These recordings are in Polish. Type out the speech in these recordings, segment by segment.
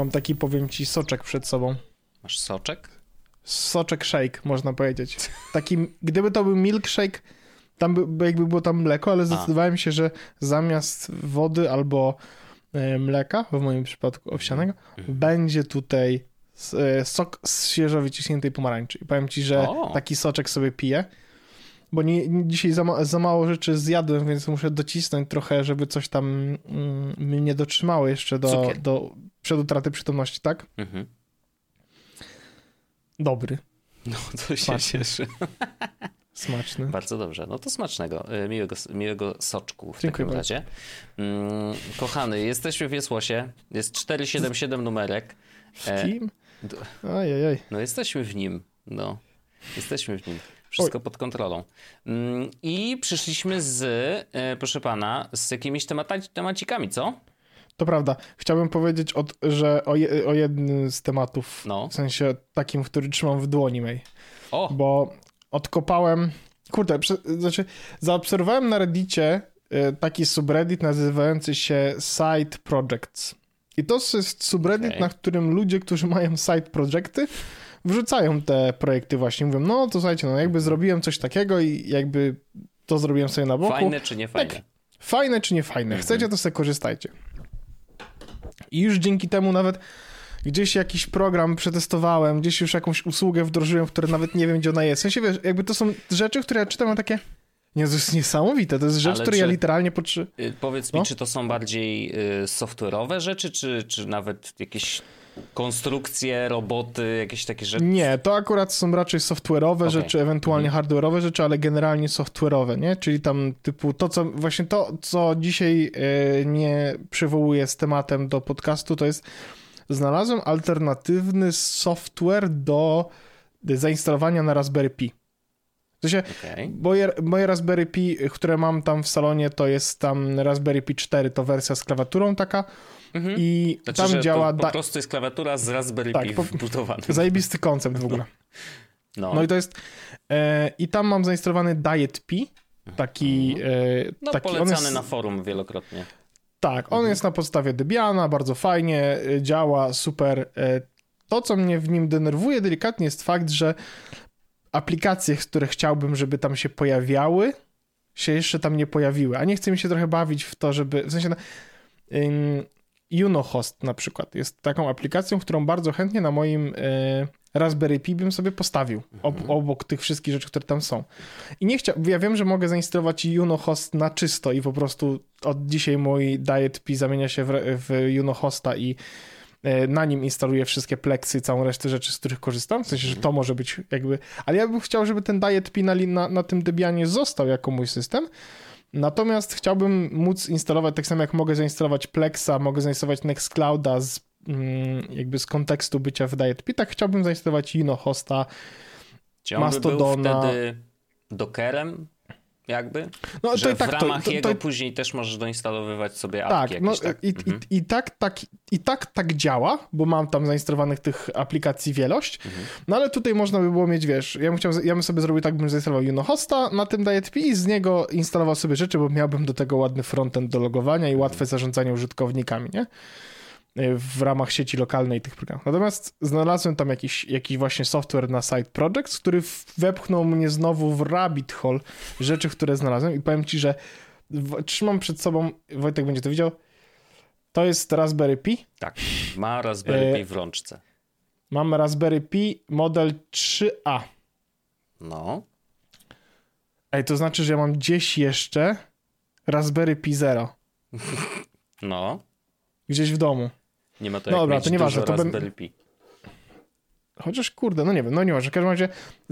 Mam taki, powiem ci, soczek przed sobą. Masz soczek? Soczek shake, można powiedzieć. Taki, gdyby to był milkshake, tam by, jakby było tam mleko, ale zdecydowałem się, że zamiast wody albo e, mleka, w moim przypadku owsianego, Mhm. będzie tutaj e, sok z świeżo wyciśniętej pomarańczy. I powiem ci, że O. taki soczek sobie piję, bo nie, dzisiaj za, ma, za mało rzeczy zjadłem, więc muszę docisnąć trochę, żeby coś tam mm, mnie dotrzymało jeszcze do, Cukier. do przed utraty przytomności, tak? Mhm. Dobry, No to się Smaczny. cieszy. smaczny. Bardzo dobrze. No to smacznego, y, miłego, miłego soczku w Dziękuję takim bardzo. razie. Mm, kochany, jesteśmy w Jesłosie. Jest 477 numerek. W E, kim? Ojej, No jesteśmy w nim. No. Jesteśmy w nim. Wszystko pod kontrolą. Mm, I przyszliśmy z, e, proszę pana, z jakimiś temata- temacikami, co? To prawda. Chciałbym powiedzieć, od, że o, je, o jednym z tematów, No. w sensie takim, który trzymam w dłoni mej, O, bo odkopałem, kurde, prze, znaczy zaobserwowałem na reddicie y, taki subreddit nazywający się Side Projects. I to jest subreddit, Okej. na którym ludzie, którzy mają side projecty, wrzucają te projekty właśnie. Mówią, no to słuchajcie, no jakby zrobiłem coś takiego i jakby to zrobiłem sobie na boku. fajne czy nie fajne? Tak. Fajne czy nie fajne? Chcecie, to sobie korzystajcie. I już dzięki temu nawet gdzieś jakiś program przetestowałem, gdzieś już jakąś usługę wdrożyłem, która nawet nie wiem, gdzie ona jest. W sensie, wiesz, jakby to są rzeczy, które ja czytam, mam takie... Nie, to jest niesamowite. To jest rzecz, Ale której ja literalnie potrzebuję. Y, Powiedz mi, No. czy to są bardziej y, software'owe rzeczy, czy, czy nawet jakieś konstrukcje, roboty, jakieś takie rzeczy? Nie, to akurat są raczej software'owe Okej. rzeczy, ewentualnie Mhm. hardware'owe rzeczy, ale generalnie software'owe, nie? Czyli tam typu to, co właśnie to, co dzisiaj e, nie przywołuję z tematem do podcastu, to jest znalazłem alternatywny software do zainstalowania na Raspberry Pi. W sensie, Okej. moje, moje Raspberry Pi, które mam tam w salonie, to jest tam Raspberry Pi 4, to wersja z klawiaturą taka Mhm. i Znaczy, tam że działa... po, po prostu jest klawiatura z Raspberry Tak, Pi po- wbudowany. Zajebisty koncept w ogóle. No, No i to jest. E, I tam mam zainstalowany Diet P. Taki. E, no taki on polecany jest, na forum wielokrotnie. Tak, on jest na podstawie Debiana, bardzo fajnie e, działa, super. E, to, co mnie w nim denerwuje delikatnie, jest fakt, że aplikacje, które chciałbym, żeby tam się pojawiały, się jeszcze tam nie pojawiły. A nie chce mi się trochę bawić w to, żeby. W sensie. No, Unohost na przykład jest taką aplikacją, którą bardzo chętnie na moim e, Raspberry Pi bym sobie postawił ob, obok tych wszystkich rzeczy, które tam są. I nie chciał, ja wiem, że mogę zainstalować Unohost na czysto i po prostu od dzisiaj mój Diet Pi zamienia się w, w Unohosta i e, na nim instaluję wszystkie pleksy całą resztę rzeczy, z których korzystam. W sensie, że to może być jakby. Ale ja bym chciał, żeby ten Diet Pi na, na, na tym Debianie został jako mój system. Natomiast chciałbym móc instalować, tak samo jak mogę zainstalować Plexa, mogę zainstalować Nextclouda z, mm, jakby z kontekstu bycia w Diet Pi, tak chciałbym zainstalować Unohosta. Czy on by był wtedy dockerem jakby? No że to i tak w to, ramach to, jego to, później też możesz doinstalowywać sobie apki tak, no jakieś, tak? i, Mhm. i, i, tak, tak, i tak tak działa, bo mam tam zainstalowanych tych aplikacji wielość, Mhm. no ale tutaj można by było mieć, wiesz, ja bym, chciał, ja bym sobie zrobił tak, bym zainstalował Unohosta na tym Diet Pi i z niego instalował sobie rzeczy, bo miałbym do tego ładny frontend do logowania i łatwe zarządzanie użytkownikami, nie? W ramach sieci lokalnej tych programów. Natomiast znalazłem tam jakiś, jakiś właśnie software na Side Projects, który wepchnął mnie znowu w rabbit hole rzeczy, które znalazłem i powiem ci, że w, trzymam przed sobą, Wojtek będzie to widział, to jest Raspberry Pi. Tak, ma Raspberry E, Pi w rączce. Mam Raspberry Pi model 3A. No, Ej, to znaczy, że ja mam gdzieś jeszcze Raspberry Pi Zero. no. Gdzieś w domu. Nie ma to Dobra, jak to nieważne, to bym-. Chociaż kurde, no nie wiem, no nie może. W każdym razie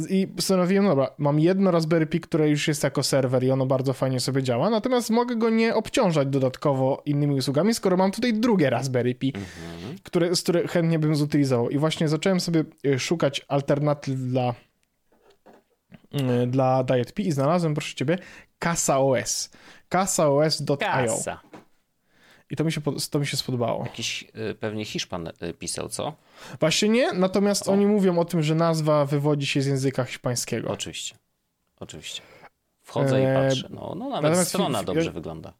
i postanowiłem, no dobra, mam jedno Raspberry Pi, które już jest jako serwer i ono bardzo fajnie sobie działa, natomiast mogę go nie obciążać dodatkowo innymi usługami, skoro mam tutaj drugie Raspberry Pi, Mhm. które, z które chętnie bym zutylizował. I właśnie zacząłem sobie y, szukać alternatyw dla, y, dla Diet Pi i znalazłem, proszę ciebie, Casa OS. CasaOS.io. Kasa. I to mi się, to mi się spodobało. Jakiś y, pewnie Hiszpan y, pisał, co? Właśnie nie, natomiast O. oni mówią o tym, że nazwa wywodzi się z języka hiszpańskiego. Oczywiście. Oczywiście. Wchodzę i Eee, patrzę. No, no nawet natomiast strona dobrze wygląda.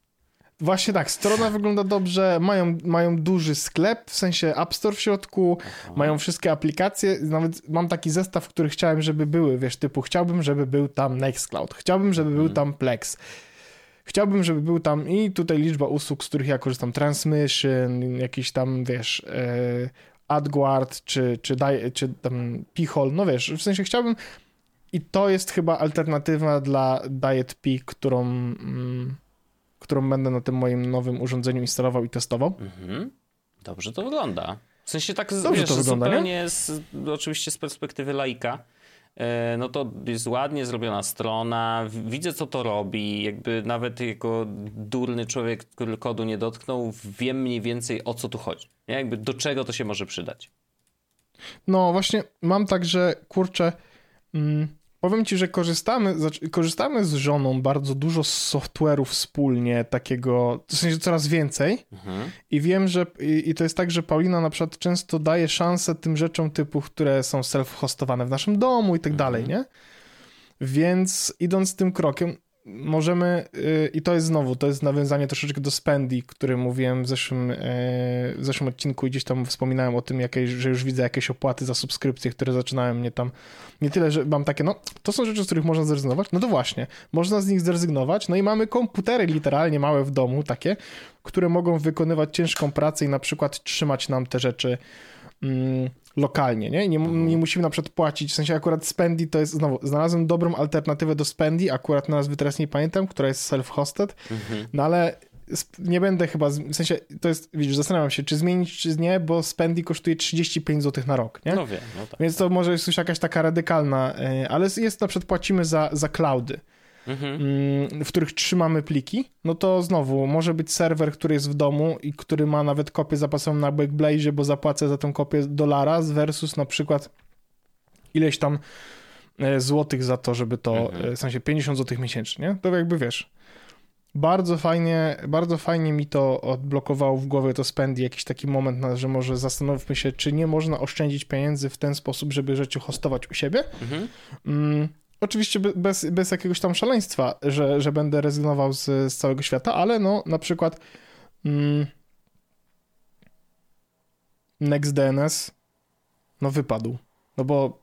Właśnie tak, strona wygląda dobrze, mają, mają duży sklep, w sensie App Store w środku, Aha. mają wszystkie aplikacje, nawet mam taki zestaw, który chciałem, żeby były, wiesz, typu chciałbym, żeby był tam Nextcloud, chciałbym, żeby był mhm. tam Plex, chciałbym, żeby był tam i tutaj liczba usług, z których ja korzystam, Transmission, jakiś tam, wiesz, e, AdGuard, czy, czy, czy tam no wiesz, w sensie chciałbym i to jest chyba alternatywa dla Diet P, którą... Mm, którą będę na tym moim nowym urządzeniu instalował i testował. Mhm. Dobrze to wygląda. W sensie tak Dobrze wiesz, to wygląda, zupełnie z, oczywiście z perspektywy laika, no to jest ładnie zrobiona strona, widzę co to robi, jakby nawet jako durny człowiek, który kodu nie dotknął, wiem mniej więcej o co tu chodzi. Jakby do czego to się może przydać. No właśnie mam tak, że kurczę, mm, Powiem ci, że korzystamy, korzystamy z żoną bardzo dużo z software'u wspólnie, takiego, w sensie coraz więcej. Mhm. I wiem, że i, i, to jest tak, że Paulina na przykład często daje szansę tym rzeczom typu, które są self-hostowane w naszym domu i tak mhm. dalej, nie? Więc idąc tym krokiem, możemy, y, i to jest znowu, to jest nawiązanie troszeczkę do Spendi, który mówiłem w zeszłym, e, w zeszłym odcinku i gdzieś tam wspominałem o tym, jakieś, że już widzę jakieś opłaty za subskrypcje, które zaczynają mnie tam, nie tyle, że mam takie, no to są rzeczy, z których można zrezygnować, no to właśnie, można z nich zrezygnować, no i mamy komputery literalnie małe w domu, takie, które mogą wykonywać ciężką pracę i na przykład trzymać nam te rzeczy mm, lokalnie, nie? Nie, mhm. nie musimy na przykład płacić, w sensie akurat Spendi to jest, znowu, znalazłem dobrą alternatywę do Spendi, akurat nazwy teraz nie pamiętam, która jest self-hosted, mhm. no ale nie będę chyba, w sensie, to jest, widzisz, zastanawiam się, czy zmienić, czy nie, bo Spendi kosztuje 35 zł na rok, nie? No wiem, no tak. Więc to może jest już jakaś taka radykalna, e, ale jest na przykład płacimy za, za cloudy mhm. Mm, w których trzymamy pliki, no to znowu może być serwer, który jest w domu i który ma nawet kopię zapasową na Backblaze, bo zapłacę za tę kopię dolara versus na przykład ileś tam e, złotych za to, żeby to, mhm. E, w sensie 50 złotych miesięcznie, to jakby wiesz, bardzo fajnie, bardzo fajnie mi to odblokowało w głowie to spendi jakiś taki moment, że może zastanówmy się, czy nie można oszczędzić pieniędzy w ten sposób, żeby rzeczy hostować u siebie. Mhm. Oczywiście bez, bez jakiegoś tam szaleństwa, że, że będę rezygnował z, z całego świata, ale no na przykład mm, NextDNS no wypadł. No bo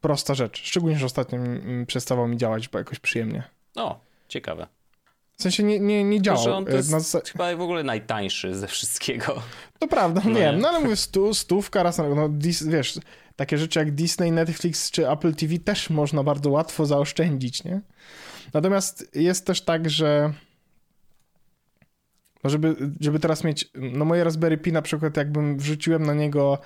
prosta rzecz. Szczególnie, że ostatnio przestawał mi działać, bo jakoś przyjemnie. O, ciekawe. W sensie nie, nie, nie działał. Że on to jest Na... chyba w ogóle najtańszy ze wszystkiego. To prawda, no wiem, no ale mówię stu, stówka raz na no wiesz, takie rzeczy jak Disney, Netflix czy Apple TV też można bardzo łatwo zaoszczędzić, nie? Natomiast jest też tak, że no żeby, żeby teraz mieć, no moje Raspberry Pi na przykład jakbym wrzuciłem na niego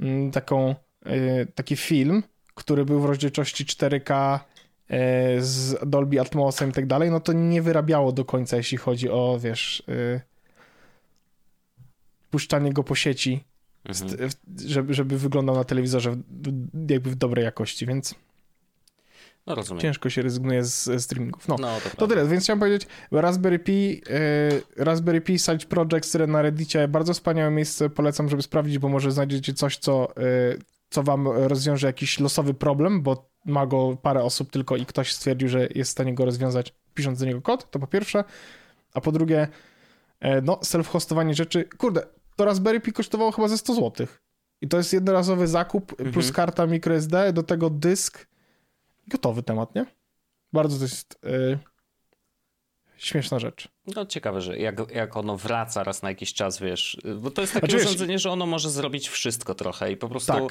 mm, taką, y, taki film, który był w rozdzielczości 4K y, z Dolby Atmosem i tak dalej, no to nie wyrabiało do końca, jeśli chodzi o, wiesz, y, puszczanie go po sieci mhm. żeby, żeby wyglądał na telewizorze jakby w dobrej jakości, więc no rozumiem. ciężko się rezygnuje z streamingów. No, no to, to tyle, więc chciałem powiedzieć, Raspberry Pi, e, Raspberry Pi Side Projects na Reddicie, bardzo wspaniałe miejsce, polecam, żeby sprawdzić, bo może znajdziecie coś, co, e, co wam rozwiąże jakiś losowy problem, bo ma go parę osób tylko i ktoś stwierdził, że jest w stanie go rozwiązać pisząc do niego kod, to po pierwsze, a po drugie, e, no, self-hostowanie rzeczy, kurde, to Raspberry Pi kosztowało chyba ze 100 zł. I to jest jednorazowy zakup mhm. plus karta microSD, do tego dysk. Gotowy temat, nie? Bardzo to jest yy, śmieszna rzecz. No ciekawe, że jak, jak ono wraca raz na jakiś czas, wiesz, bo to jest takie znaczy, urządzenie, że ono może zrobić wszystko trochę i po prostu tak.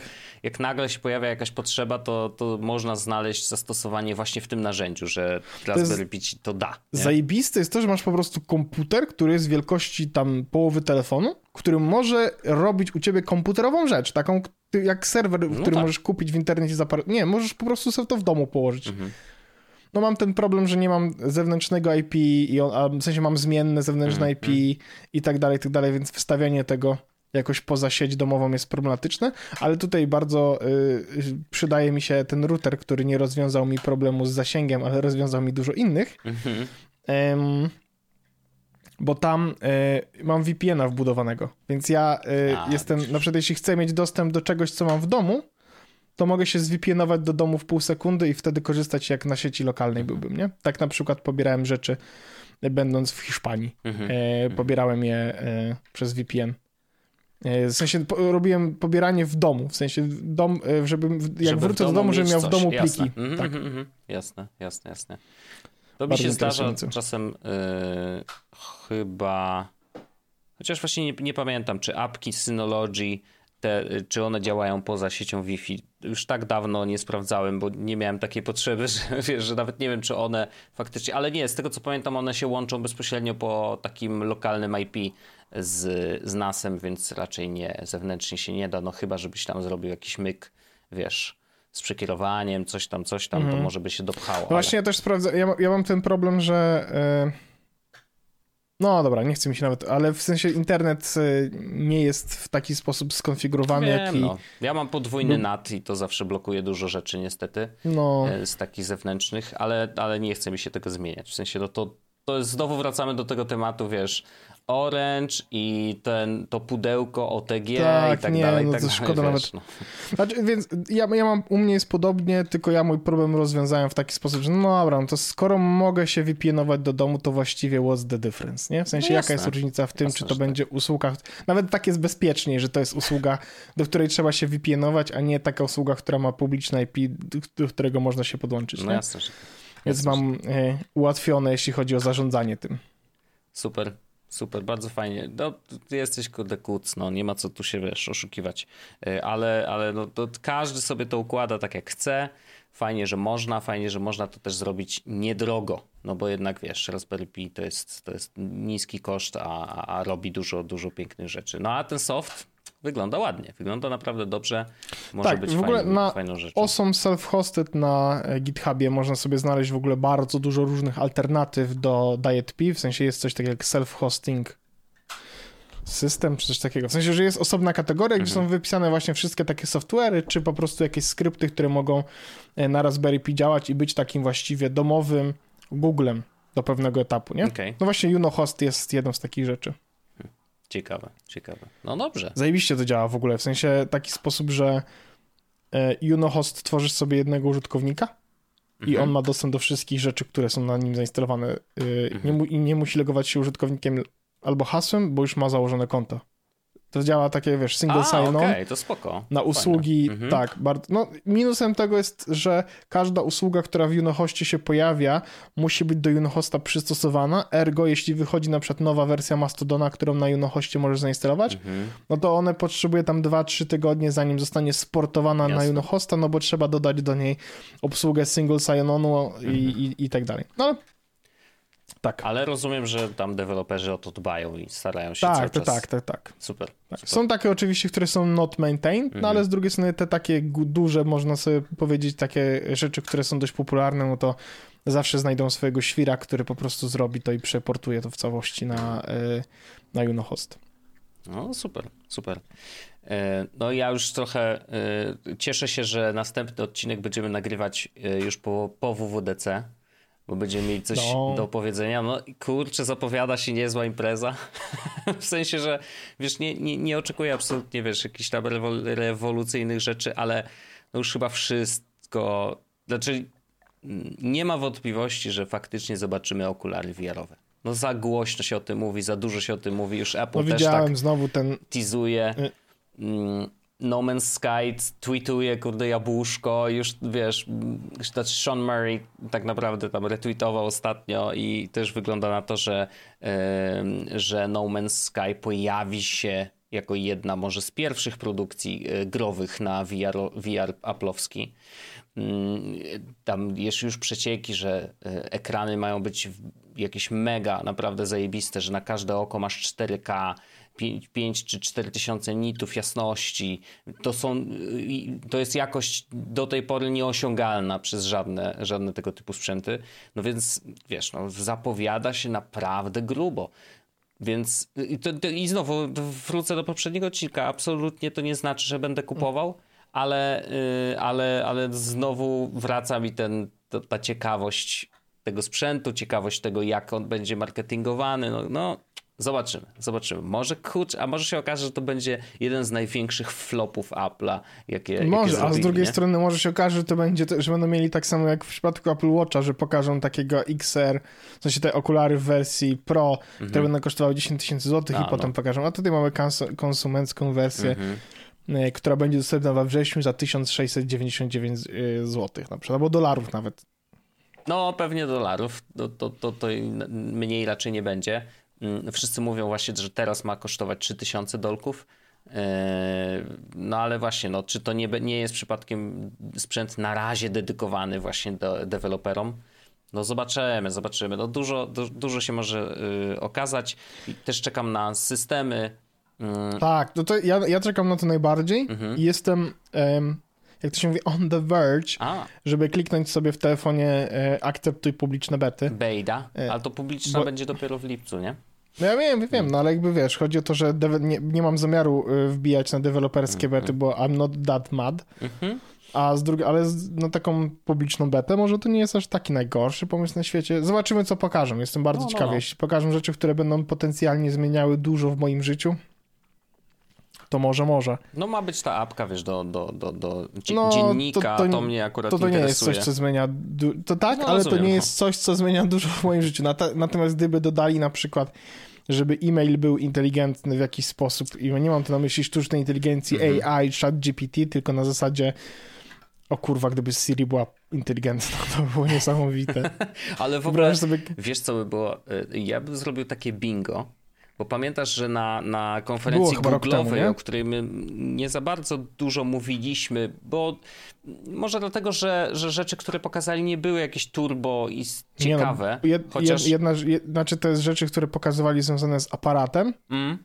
jak nagle się pojawia jakaś potrzeba, to, to można znaleźć zastosowanie właśnie w tym narzędziu, że Raspberry Pi to da. Nie? Zajebiste jest to, że masz po prostu komputer, który jest wielkości tam połowy telefonu, który może robić u ciebie komputerową rzecz, taką jak serwer, no który tak. możesz kupić w internecie za parę... Nie, możesz po prostu sobie to w domu położyć. Mhm no mam ten problem, że nie mam zewnętrznego IP, i on, a w sensie mam zmienne zewnętrzne IP mm, i tak dalej, i tak dalej, więc wstawianie tego jakoś poza sieć domową jest problematyczne, ale tutaj bardzo y, przydaje mi się ten router, który nie rozwiązał mi problemu z zasięgiem, ale rozwiązał mi dużo innych. Mm-hmm. bo tam y, mam VPN-a wbudowanego, więc ja y, a, jestem, na przykład jeśli chcę mieć dostęp do czegoś, co mam w domu, to mogę się zwipionować do domu w pół sekundy i wtedy korzystać jak na sieci lokalnej byłbym, nie? Tak na przykład pobierałem rzeczy będąc w Hiszpanii. Mhm. E, pobierałem je e, przez VPN. E, w sensie po, robiłem pobieranie w domu, w sensie dom, e, żeby jak żeby wrócę do domu, żebym miał w domu pliki. Jasne. Mm tak. mm. Jasne, jasne, jasne. To Bardzo mi się zdarza czasem chyba, chociaż właśnie nie, nie, pamiętam, czy apki Synology, te, czy one działają poza siecią Wi-Fi. Już tak dawno nie sprawdzałem, bo nie miałem takiej potrzeby, że, wiesz, że nawet nie wiem, czy one faktycznie, ale nie, z tego co pamiętam, one się łączą bezpośrednio po takim lokalnym IP z, z NASem, więc raczej nie, zewnętrznie się nie da, no chyba, żebyś tam zrobił jakiś myk, wiesz, z przekierowaniem, coś tam, coś tam, mhm. to może by się dopchało. No właśnie, ale... ja też sprawdzę, ja, ja mam ten problem, że... Yy... No dobra, nie chcę mi się nawet, ale w sensie internet y, nie jest w taki sposób skonfigurowany, Wiem, jaki... No. Ja mam podwójny no. NAT i to zawsze blokuje dużo rzeczy niestety no. E, z takich zewnętrznych, ale, ale nie chce mi się tego zmieniać. W sensie no to, to jest, znowu wracamy do tego tematu, wiesz, Orange i ten, to pudełko OTG tak, i tak nie, dalej. No tak to dalej, szkoda nawet. No. Znaczy, więc ja, ja mam, u mnie jest podobnie, tylko ja mój problem rozwiązałem w taki sposób, że no dobra, no to skoro mogę się wypienować do domu, to właściwie what's the difference, nie? W sensie no jaka jest różnica w tym, jasne, czy to będzie tak. usługa, nawet tak jest bezpieczniej, że to jest usługa, do której trzeba się wypienować, a nie taka usługa, która ma publiczne IP, do którego można się podłączyć. No nie? jasne, że... Więc jasne, mam y, ułatwione, jeśli chodzi o zarządzanie tym. Super. Super, bardzo fajnie. No, ty jesteś kurde no nie ma co tu się, wiesz, oszukiwać. E, ale, ale no, to każdy sobie to układa tak jak chce. Fajnie, że można, fajnie, że można to też zrobić niedrogo, no bo jednak wiesz, Raspberry Pi to jest, to jest niski koszt, a, a robi dużo, dużo pięknych rzeczy. No a ten soft, wygląda ładnie, wygląda naprawdę dobrze, może tak, być w ogóle fajną, na fajną rzeczą. Awesome Self-Hosted na e, GitHubie można sobie znaleźć w ogóle bardzo dużo różnych alternatyw do DietP, w sensie jest coś takiego jak self-hosting system, czy coś takiego. W sensie, że jest osobna kategoria, gdzie mhm. są wypisane właśnie wszystkie takie software'y, czy po prostu jakieś skrypty, które mogą e, na Raspberry Pi działać i być takim właściwie domowym Googlem do pewnego etapu, nie? Okay. No właśnie Unohost jest jedną z takich rzeczy. Ciekawe, ciekawe. No dobrze. Zajebiście to działa w ogóle, w sensie taki sposób, że Unohost tworzysz sobie jednego użytkownika mhm. i on ma dostęp do wszystkich rzeczy, które są na nim zainstalowane y, mhm. nie, mu, i nie musi logować się użytkownikiem albo hasłem, bo już ma założone konto. To działa takie, wiesz, single sign-on. okay, to spoko. Na usługi, mhm. tak. Bardzo, no, minusem tego jest, że każda usługa, która w Unohostie się pojawia, musi być do Unohosta przystosowana, ergo jeśli wychodzi na przykład nowa wersja Mastodona, którą na Unohostie możesz zainstalować, mhm. no to one potrzebuje tam 2-3 tygodnie, zanim zostanie sportowana Jasne. na Unohosta, no bo trzeba dodać do niej obsługę single sign-onu i, mhm. i, i tak dalej. No ale tak. Ale rozumiem, że tam deweloperzy o to dbają i starają się tak, cały tak, czas... tak, tak, tak. Super, tak. super. Są takie oczywiście, które są not maintained, no ale mhm. z drugiej strony te takie duże, można sobie powiedzieć, takie rzeczy, które są dość popularne, no to zawsze znajdą swojego świra, który po prostu zrobi to i przeportuje to w całości na, e, na Unohost. No super, super. E, no ja już trochę e, cieszę się, że następny odcinek będziemy nagrywać już po, po WWDC, bo będziemy mieli coś no. do powiedzenia. No kurczę, zapowiada się niezła impreza. w sensie, że wiesz, nie, nie, nie oczekuję absolutnie, wiesz, jakichś tam rewolucyjnych rzeczy, ale no już chyba wszystko, znaczy nie ma wątpliwości, że faktycznie zobaczymy okulary VR-owe. No za głośno się o tym mówi, za dużo się o tym mówi, już Apple no, też tak znowu ten... teasuje. Y mm, no Man's Sky tweetuje, kurde, jabłuszko, już wiesz, znaczy Sean Murray tak naprawdę tam retweetował ostatnio i też wygląda na to, że, yy, że No Man's Sky pojawi się jako jedna może z pierwszych produkcji e, growych na VR, VR Apple'owski. Mm, tam jest już przecieki, że e, ekrany mają być jakieś mega, naprawdę zajebiste, że na każde oko masz 4K, 5, 5 czy 4 tysiące nitów jasności. To, są, to jest jakość do tej pory nieosiągalna przez żadne, żadne tego typu sprzęty. No więc wiesz, no, zapowiada się naprawdę grubo. Więc i, to, to, i znowu wrócę do poprzedniego odcinka. Absolutnie to nie znaczy, że będę kupował, ale, yy, ale, ale znowu wraca mi ten, to, ta ciekawość tego sprzętu, ciekawość tego, jak on będzie marketingowany. No, no Zobaczymy, zobaczymy. Może kurcz, a może się okaże, że to będzie jeden z największych flopów Apple'a, jakie Może, jakie zrobili, a z drugiej nie? strony może się okaże, że to będzie, że będą mieli tak samo jak w przypadku Apple Watcha, że pokażą takiego XR, w sensie te okulary w wersji Pro, Mhm. które będą kosztowały 10 tysięcy złotych i A, potem no. pokażą, a tutaj mamy kons- konsumencką wersję, Mhm. e, która będzie dostępna we wrześniu za 1699 złotych na przykład, albo dolarów nawet. No, pewnie dolarów. To, to, to, to mniej raczej nie będzie. Mm, Wszyscy mówią właśnie, że teraz ma kosztować 3000 dolków. Yy, No ale właśnie, no, czy to nie, nie jest przypadkiem sprzęt na razie dedykowany właśnie do deweloperom? No zobaczymy, zobaczymy. No dużo, du, dużo się może yy, okazać. Też czekam na systemy. Yy, Tak, no to ja, ja czekam na to najbardziej Mhm. i jestem, em, jak to się mówi, on the verge, A, żeby kliknąć sobie w telefonie e, akceptuj publiczne bety. beta, E, ale to publiczna bo- będzie dopiero w lipcu, nie? No ja wiem, wiem, no ale jakby wiesz, chodzi o to, że nie, nie mam zamiaru y, wbijać na deweloperskie bety, bo I'm not that mad, Mhm. a z drugiej, ale z, no taką publiczną betę może to nie jest aż taki najgorszy pomysł na świecie. Zobaczymy, co pokażą. Jestem bardzo No, no, ciekawy. no. Jeśli pokażą rzeczy, które będą potencjalnie zmieniały dużo w moim życiu, to może, może. No ma być ta apka, wiesz, do, do, do, do dzie- No, dziennika, to- to, to- mnie akurat To to nie jest coś, co zmienia. To tak, No, ale to rozumiem, nie no. jest coś, co zmienia dużo w moim życiu. Nata- Natomiast gdyby dodali na przykład, żeby e-mail był inteligentny w jakiś sposób, i nie mam tu na myśli sztucznej inteligencji Mhm. AI, chat GPT, tylko na zasadzie o kurwa, gdyby Siri była inteligentna, to by było niesamowite. Ale w ogóle, sobie... wiesz co by było? Y, Ja bym zrobił takie bingo, bo pamiętasz, że na, na konferencji Google'owej, o której my nie za bardzo dużo mówiliśmy, bo może dlatego, że, że rzeczy, które pokazali nie były jakieś turbo i no, ciekawe, jed, chociaż... jed, jedna, jed, znaczy to jest rzeczy, które pokazywali związane z aparatem, Mm,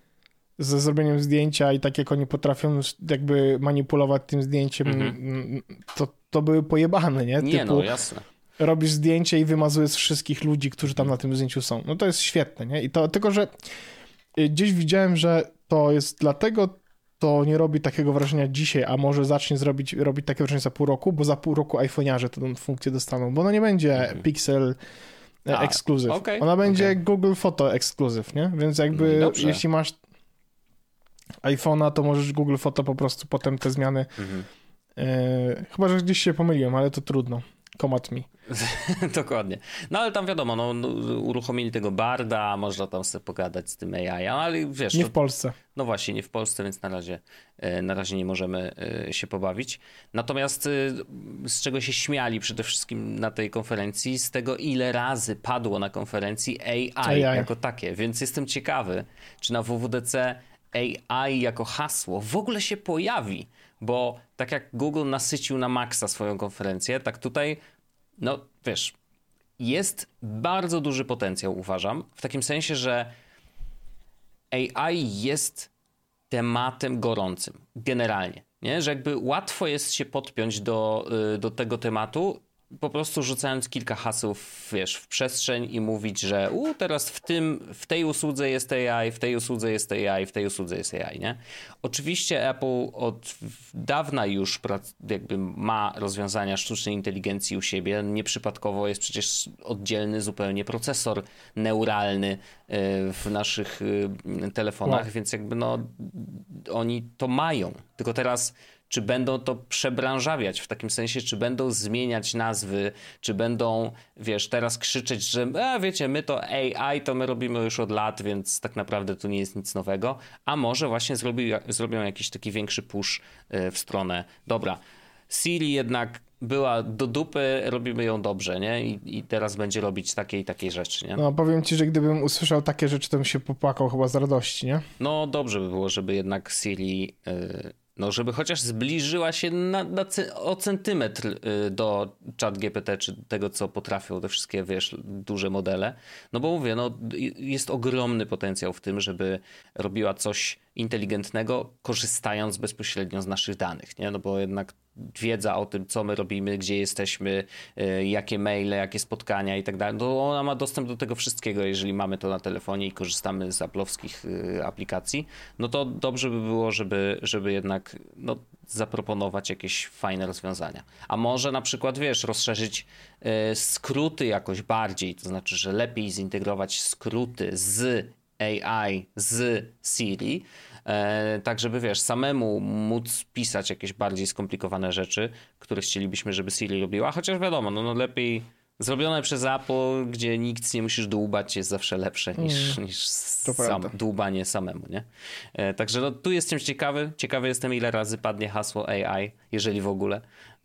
ze zrobieniem zdjęcia i tak jak oni potrafią jakby manipulować tym zdjęciem, mm, to, to były pojebane, nie? nie Typu, no, jasne. robisz zdjęcie i wymazujesz wszystkich ludzi, którzy tam na tym zdjęciu są. No to jest świetne, nie? I to tylko, że gdzieś widziałem, że to jest dlatego to nie robi takiego wrażenia dzisiaj, a może zacznie zrobić, robić takie wrażenie za pół roku, bo za pół roku iPhone'arze tę funkcję dostaną, bo ona nie będzie Pixel e, Exclusive. okej, Ona będzie okej. Google Photo Exclusive, nie? Więc jakby No dobrze. jeśli masz iPhone'a, to możesz Google Photo po prostu potem te zmiany Mhm. e, chyba, że gdzieś się pomyliłem, ale to trudno. Komat mi. Dokładnie. No ale tam wiadomo, no, no, uruchomili tego Barda, można tam sobie pogadać z tym AI, ale wiesz, Nie to, w Polsce. No właśnie, nie w Polsce, więc na razie, e, na razie nie możemy e, się pobawić. Natomiast e, z czego się śmiali przede wszystkim na tej konferencji, z tego ile razy padło na konferencji AI, AI. jako takie. Więc jestem ciekawy, czy na WWDC AI jako hasło w ogóle się pojawi. Bo tak jak Google nasycił na maksa swoją konferencję, tak tutaj, no wiesz, jest bardzo duży potencjał, uważam, w takim sensie, że AI jest tematem gorącym, generalnie. Nie? Że jakby łatwo jest się podpiąć do, y, do tego tematu, po prostu rzucając kilka haseł wiesz, w przestrzeń i mówić, że u, teraz w, tym, w tej usłudze jest AI, w tej usłudze jest AI, w tej usłudze jest AI. Nie? Oczywiście Apple od dawna już jakby ma rozwiązania sztucznej inteligencji u siebie. Nieprzypadkowo jest przecież oddzielny zupełnie procesor neuralny y, w naszych y, telefonach, Wow. więc jakby no oni to mają. Tylko teraz czy będą to przebranżawiać w takim sensie, czy będą zmieniać nazwy, czy będą, wiesz, teraz krzyczeć, że e, wiecie, my to AI, to my robimy już od lat, więc tak naprawdę to nie jest nic nowego, a może właśnie zrobi, zrobią jakiś taki większy push y, w stronę, dobra, Siri jednak była do dupy, robimy ją dobrze, nie? I, i teraz będzie robić takie i takie rzeczy, nie? No powiem ci, że gdybym usłyszał takie rzeczy, to bym się popłakał chyba z radości, nie? No dobrze by było, żeby jednak Siri, y, no żeby chociaż zbliżyła się na, na o centymetr y, do chat GPT, czy tego, co potrafią te wszystkie, wiesz, duże modele. No bo mówię, no y- jest ogromny potencjał w tym, żeby robiła coś inteligentnego, korzystając bezpośrednio z naszych danych, nie? No bo jednak wiedza o tym, co my robimy, gdzie jesteśmy, y, jakie maile, jakie spotkania i tak dalej, no ona ma dostęp do tego wszystkiego, jeżeli mamy to na telefonie i korzystamy z aplowskich y, aplikacji, no to dobrze by było, żeby, żeby jednak no, zaproponować jakieś fajne rozwiązania. A może na przykład, wiesz, rozszerzyć y, skróty jakoś bardziej, to znaczy, że lepiej zintegrować skróty z AI z Siri, tak żeby wiesz, samemu móc pisać jakieś bardziej skomplikowane rzeczy, które chcielibyśmy, żeby Siri robiła, chociaż wiadomo, no, no lepiej zrobione przez Apple, gdzie nikt nie musisz dłubać, jest zawsze lepsze niż, mm, niż sam, dłubanie samemu, nie? E, także no, tu jestem ciekawy. Ciekawy jestem, ile razy padnie hasło AI, jeżeli w ogóle.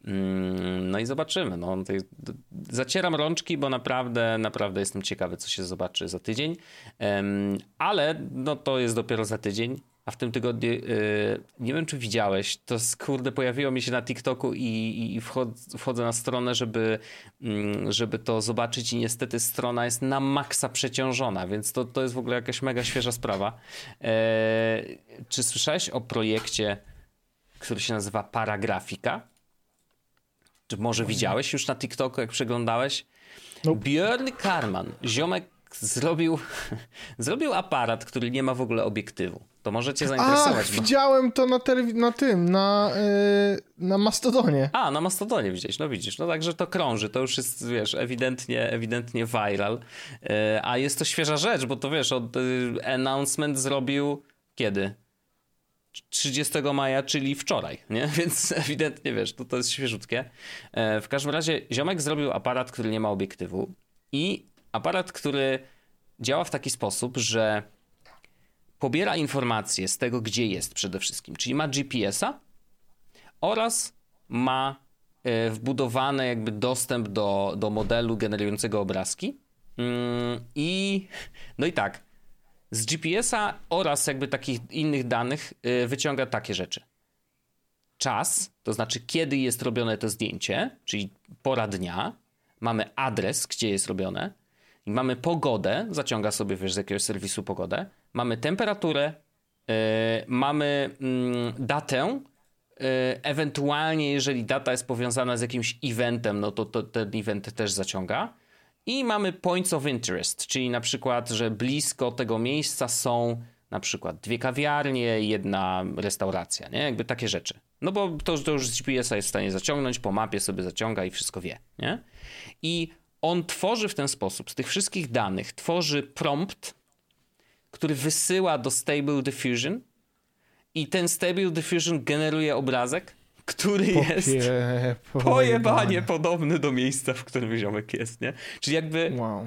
Mm, no i zobaczymy. No, zacieram rączki, bo naprawdę, naprawdę jestem ciekawy, co się zobaczy za tydzień. Ale no, to jest dopiero za tydzień. A w tym tygodniu, yy, nie wiem czy widziałeś, to kurde pojawiło mi się na TikToku i, i wchodzę, wchodzę na stronę, żeby, yy, żeby to zobaczyć i niestety strona jest na maksa przeciążona, więc to, to jest w ogóle jakaś mega świeża sprawa. Yy, czy słyszałeś o projekcie, który się nazywa Paragrafika? Czy może widziałeś już na TikToku, jak przeglądałeś? Nope. Björn Karman, ziomek zrobił, zrobił aparat, który nie ma w ogóle obiektywu. To może cię zainteresować. A, bo... widziałem to na, na tym, na, yy, na Mastodonie. A, na Mastodonie widzieć, no widzisz. No także to krąży, to już jest, wiesz, ewidentnie, ewidentnie viral. Yy, a jest to świeża rzecz, bo to wiesz, od, yy, announcement zrobił kiedy? 30 maja, czyli wczoraj, nie? Więc ewidentnie wiesz, to, to jest świeżutkie. E, w każdym razie ziomek zrobił aparat, który nie ma obiektywu i aparat, który działa w taki sposób, że pobiera informacje z tego, gdzie jest przede wszystkim, czyli ma GPS-a oraz ma e, wbudowany jakby dostęp do, do modelu generującego obrazki. Mm, I no i tak, z GPS-a oraz jakby takich innych danych e, wyciąga takie rzeczy. Czas, to znaczy kiedy jest robione to zdjęcie, czyli pora dnia. Mamy adres, gdzie jest robione mamy pogodę, zaciąga sobie wiesz, z jakiegoś serwisu pogodę, mamy temperaturę, yy, mamy yy, datę, yy, ewentualnie jeżeli data jest powiązana z jakimś eventem, no to, to ten event też zaciąga. I mamy points of interest, czyli na przykład, że blisko tego miejsca są na przykład dwie kawiarnie, jedna restauracja, nie? Jakby takie rzeczy. No bo to, to już z GPS-a jest w stanie zaciągnąć, po mapie sobie zaciąga i wszystko wie, nie? I on tworzy w ten sposób, z tych wszystkich danych, tworzy prompt, który wysyła do Stable Diffusion i ten Stable Diffusion generuje obrazek, który Popie, jest pojebanie podobny do miejsca, w którym ziomek jest, nie? Czyli jakby... Wow.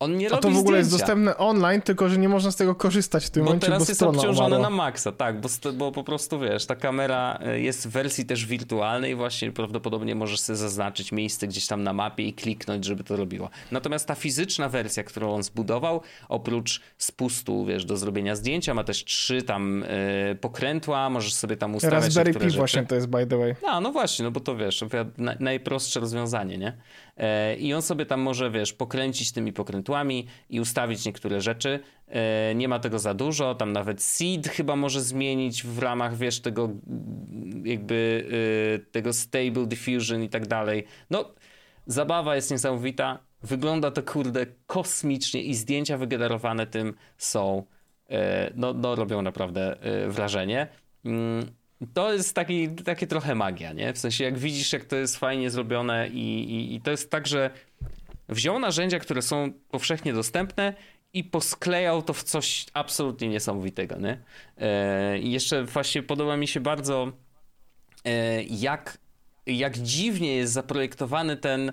On nie A to w ogóle zdjęcia. jest dostępne online, tylko że nie można z tego korzystać w tym bo momencie, teraz bo jest obciążone na maksa, tak, bo, bo po prostu wiesz, ta kamera e, jest w wersji też wirtualnej właśnie prawdopodobnie możesz sobie zaznaczyć miejsce gdzieś tam na mapie i kliknąć, żeby to robiło. Natomiast ta fizyczna wersja, którą on zbudował, oprócz spustu, wiesz, do zrobienia zdjęcia, ma też trzy tam y, pokrętła, możesz sobie tam ustawiać Raspberry Pi właśnie to jest, by the way. No, no właśnie, no bo to wiesz, najprostsze rozwiązanie, nie? E, I on sobie tam może, wiesz, pokręcić tymi pokrętłami i ustawić niektóre rzeczy. E, nie ma tego za dużo, tam nawet seed chyba może zmienić w ramach, wiesz, tego jakby e, tego stable diffusion i tak dalej. No, zabawa jest niesamowita. Wygląda to kurde kosmicznie i zdjęcia wygenerowane tym są, no, no robią naprawdę wrażenie. Mm, to jest taki, takie trochę magia, nie? W sensie jak widzisz, jak to jest fajnie zrobione i, i, i to jest tak, że wziął narzędzia, które są powszechnie dostępne i posklejał to w coś absolutnie niesamowitego, nie? E, I jeszcze właśnie podoba mi się bardzo e, jak, jak dziwnie jest zaprojektowany ten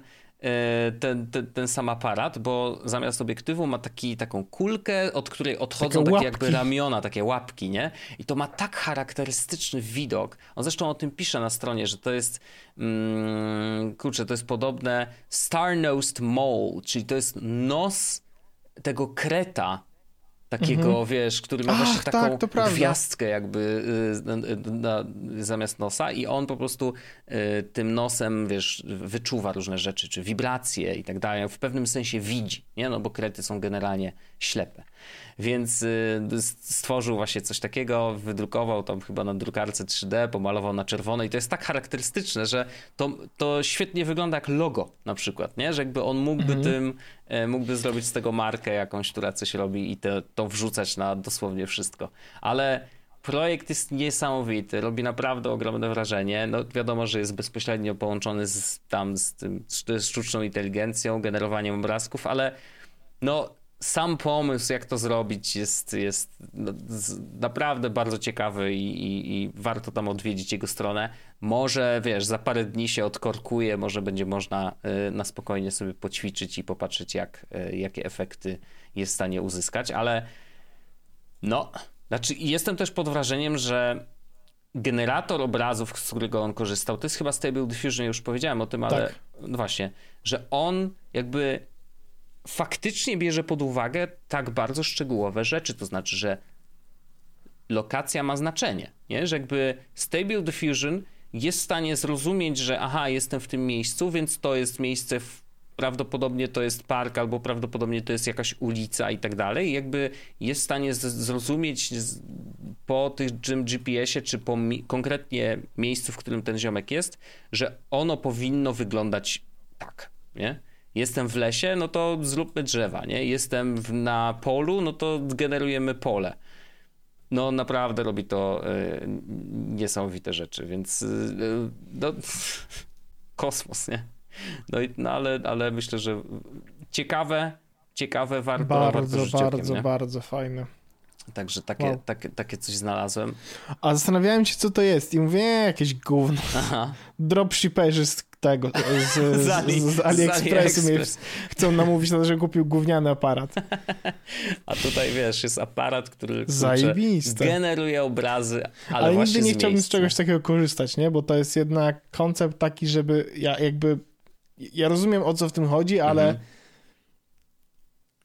ten, ten, ten, sam aparat, bo zamiast obiektywu ma taki, taką kulkę, od której odchodzą takie, takie jakby ramiona, takie łapki, nie? I to ma tak charakterystyczny widok. On zresztą o tym pisze na stronie, że to jest mm, kurczę, to jest podobne Star-Nosed Mole, czyli to jest nos tego kreta, takiego, mhm. wiesz, który ma Ach, właśnie taką tak, gwiazdkę jakby y, na, zamiast nosa i on po prostu y, tym nosem, wiesz, wyczuwa różne rzeczy, czy wibracje i tak dalej. W pewnym sensie widzi, nie? No bo krety są generalnie ślepe. Więc y, stworzył właśnie coś takiego, wydrukował tam chyba na drukarce 3D, pomalował na czerwono i to jest tak charakterystyczne, że to, to świetnie wygląda jak logo na przykład, nie? Że jakby on mógłby mhm. tym, e, mógłby zrobić z tego markę jakąś, która coś robi i te, to wrzucać na dosłownie wszystko. Ale projekt jest niesamowity, robi naprawdę ogromne wrażenie. No wiadomo, że jest bezpośrednio połączony z, tam z, tym, z sztuczną inteligencją, generowaniem obrazków, ale no sam pomysł, jak to zrobić, jest, jest no, naprawdę bardzo ciekawy i, i, i, warto tam odwiedzić jego stronę. Może, wiesz, za parę dni się odkorkuje, może będzie można y, na spokojnie sobie poćwiczyć i popatrzeć, jak, y, jakie efekty jest w stanie uzyskać, ale no, znaczy jestem też pod wrażeniem, że generator obrazów, z którego on korzystał, to jest chyba Stable Diffusion, już powiedziałem o tym, ale tak. no właśnie, że on jakby faktycznie bierze pod uwagę tak bardzo szczegółowe rzeczy, to znaczy, że lokacja ma znaczenie, nie? że jakby Stable Diffusion jest w stanie zrozumieć, że aha, jestem w tym miejscu, więc to jest miejsce, w, prawdopodobnie to jest park, albo prawdopodobnie to jest jakaś ulica i tak dalej. Jakby jest w stanie zrozumieć po tym GPS-ie, czy po mi konkretnie miejscu, w którym ten ziomek jest, że ono powinno wyglądać tak, nie? Jestem w lesie, no to zróbmy drzewa, nie? Jestem w, na polu, no to generujemy pole. No naprawdę robi to y, niesamowite rzeczy, więc y, no, kosmos, nie? No, i, no ale, ale myślę, że ciekawe, ciekawe, warto Bardzo, warto bardzo, nie? bardzo fajne. Także takie, wow. takie, takie coś znalazłem. A zastanawiałem się, co to jest i mówię, jakieś gówno. Dropshipperzy z tego, z, z, z, Ali, z AliExpressu mnie chcą namówić na to, że kupił gówniany aparat. A tutaj, wiesz, jest aparat, który Zajebiste. generuje obrazy, ale, ale nigdy nie chciałbym z czegoś takiego korzystać, nie? Bo to jest jednak koncept taki, żeby ja jakby ja rozumiem, o co w tym chodzi, ale mhm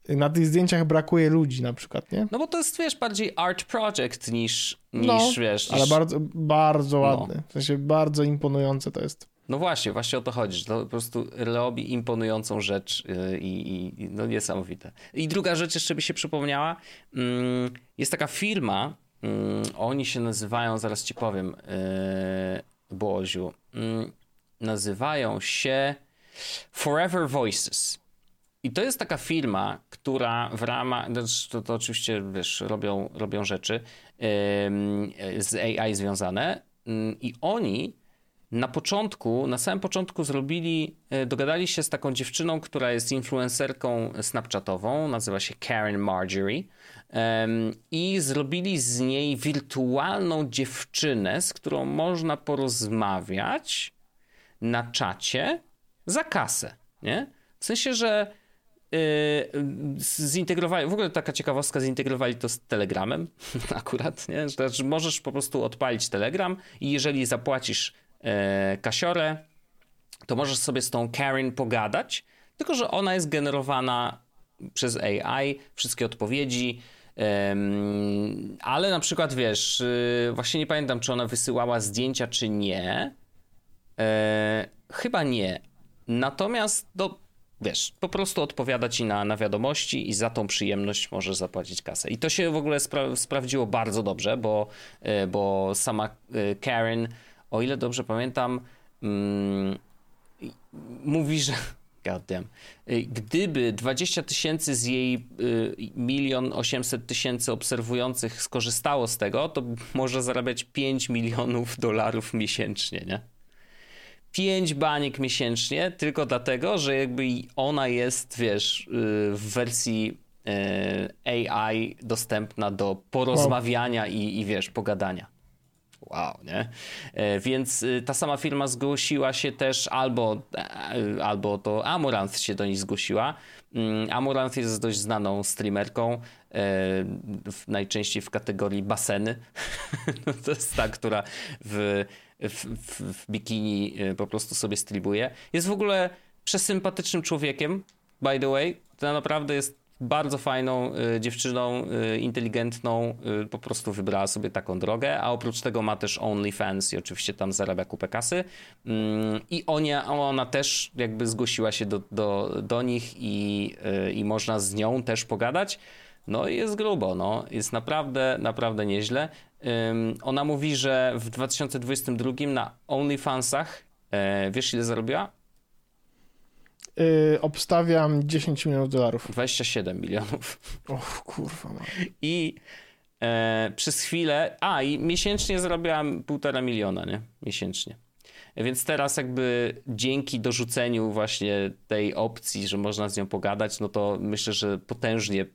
na tych zdjęciach brakuje ludzi na przykład, nie? No bo to jest, wiesz, bardziej art project niż, niż no, wiesz... Niż... ale bardzo, bardzo no. ładny. No. W sensie bardzo imponujące to jest. No właśnie, właśnie o to chodzi, że to po prostu robi imponującą rzecz y, i, i, no niesamowite. I druga rzecz jeszcze by się przypomniała, mm, jest taka firma, mm, oni się nazywają, zaraz ci powiem, yy, Boziu, mm, nazywają się Forever Voices. I to jest taka firma, która w ramach, to, to oczywiście wiesz, robią, robią rzeczy yy, z AI związane i oni na początku, na samym początku zrobili, yy, dogadali się z taką dziewczyną, która jest influencerką snapchatową, nazywa się Karen Marjorie i zrobili z niej wirtualną dziewczynę, z którą można porozmawiać na czacie za kasę, nie? W sensie, że Yy, zintegrowali, w ogóle taka ciekawostka, zintegrowali to z Telegramem akurat, nie? Że możesz po prostu odpalić Telegram i jeżeli zapłacisz e, kasiorę, to możesz sobie z tą Karen pogadać, tylko że ona jest generowana przez AI, wszystkie odpowiedzi, ale na przykład wiesz, y, właśnie nie pamiętam, czy ona wysyłała zdjęcia, czy nie. E, chyba nie. Natomiast do wiesz, po prostu odpowiada ci na, na wiadomości i za tą przyjemność możesz zapłacić kasę. I to się w ogóle spra sprawdziło bardzo dobrze, bo, e, bo sama e, Karen, o ile dobrze pamiętam, mm, mówi, że Goddamn. E, gdyby 20 tysięcy z jej milion 800 tysięcy obserwujących skorzystało z tego, to może zarabiać 5 milionów dolarów miesięcznie, nie? 5 baniek miesięcznie, tylko dlatego, że jakby ona jest, wiesz, y, w wersji y, AI dostępna do porozmawiania wow. i, i wiesz, pogadania. Wow, nie? E, więc y, ta sama firma zgłosiła się też, albo, e, albo to Amoranth się do niej zgłosiła. Mm, Amoranth jest dość znaną streamerką, e, najczęściej w kategorii baseny. No to jest ta, która w w, w, w bikini y, po prostu sobie streamuje. Jest w ogóle przesympatycznym człowiekiem, by the way. To naprawdę jest bardzo fajną y, dziewczyną, y, inteligentną, y, po prostu wybrała sobie taką drogę, a oprócz tego ma też OnlyFans i oczywiście tam zarabia kupę kasy. Mm, I ona, ona też jakby zgłosiła się do, do, do nich i, i można z nią też pogadać. No i jest grubo, no. Jest naprawdę, naprawdę nieźle. Ona mówi, że w 2022 na OnlyFansach, e, wiesz ile zarobiła? Yy, obstawiam 10 milionów dolarów. 27 milionów. O kurwa. Man. I e, przez chwilę, a i miesięcznie zarabiałam półtora miliona, nie? Miesięcznie. Więc teraz jakby dzięki dorzuceniu właśnie tej opcji, że można z nią pogadać, no to myślę, że potężnie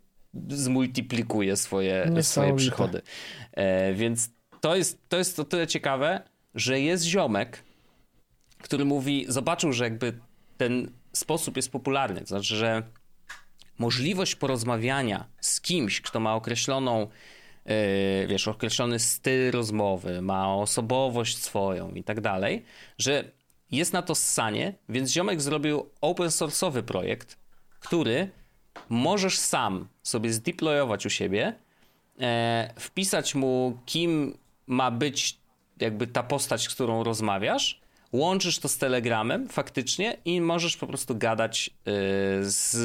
zmultiplikuje swoje, swoje przychody. E, więc to jest, to jest o tyle ciekawe, że jest ziomek, który mówi, zobaczył, że jakby ten sposób jest popularny. To znaczy, że możliwość porozmawiania z kimś, kto ma określoną, yy, wiesz, określony styl rozmowy, ma osobowość swoją i tak dalej, że jest na to ssanie, więc ziomek zrobił open source'owy projekt, który możesz sam sobie zdeployować u siebie, e, wpisać mu, kim ma być jakby ta postać, z którą rozmawiasz, łączysz to z Telegramem faktycznie i możesz po prostu gadać y, z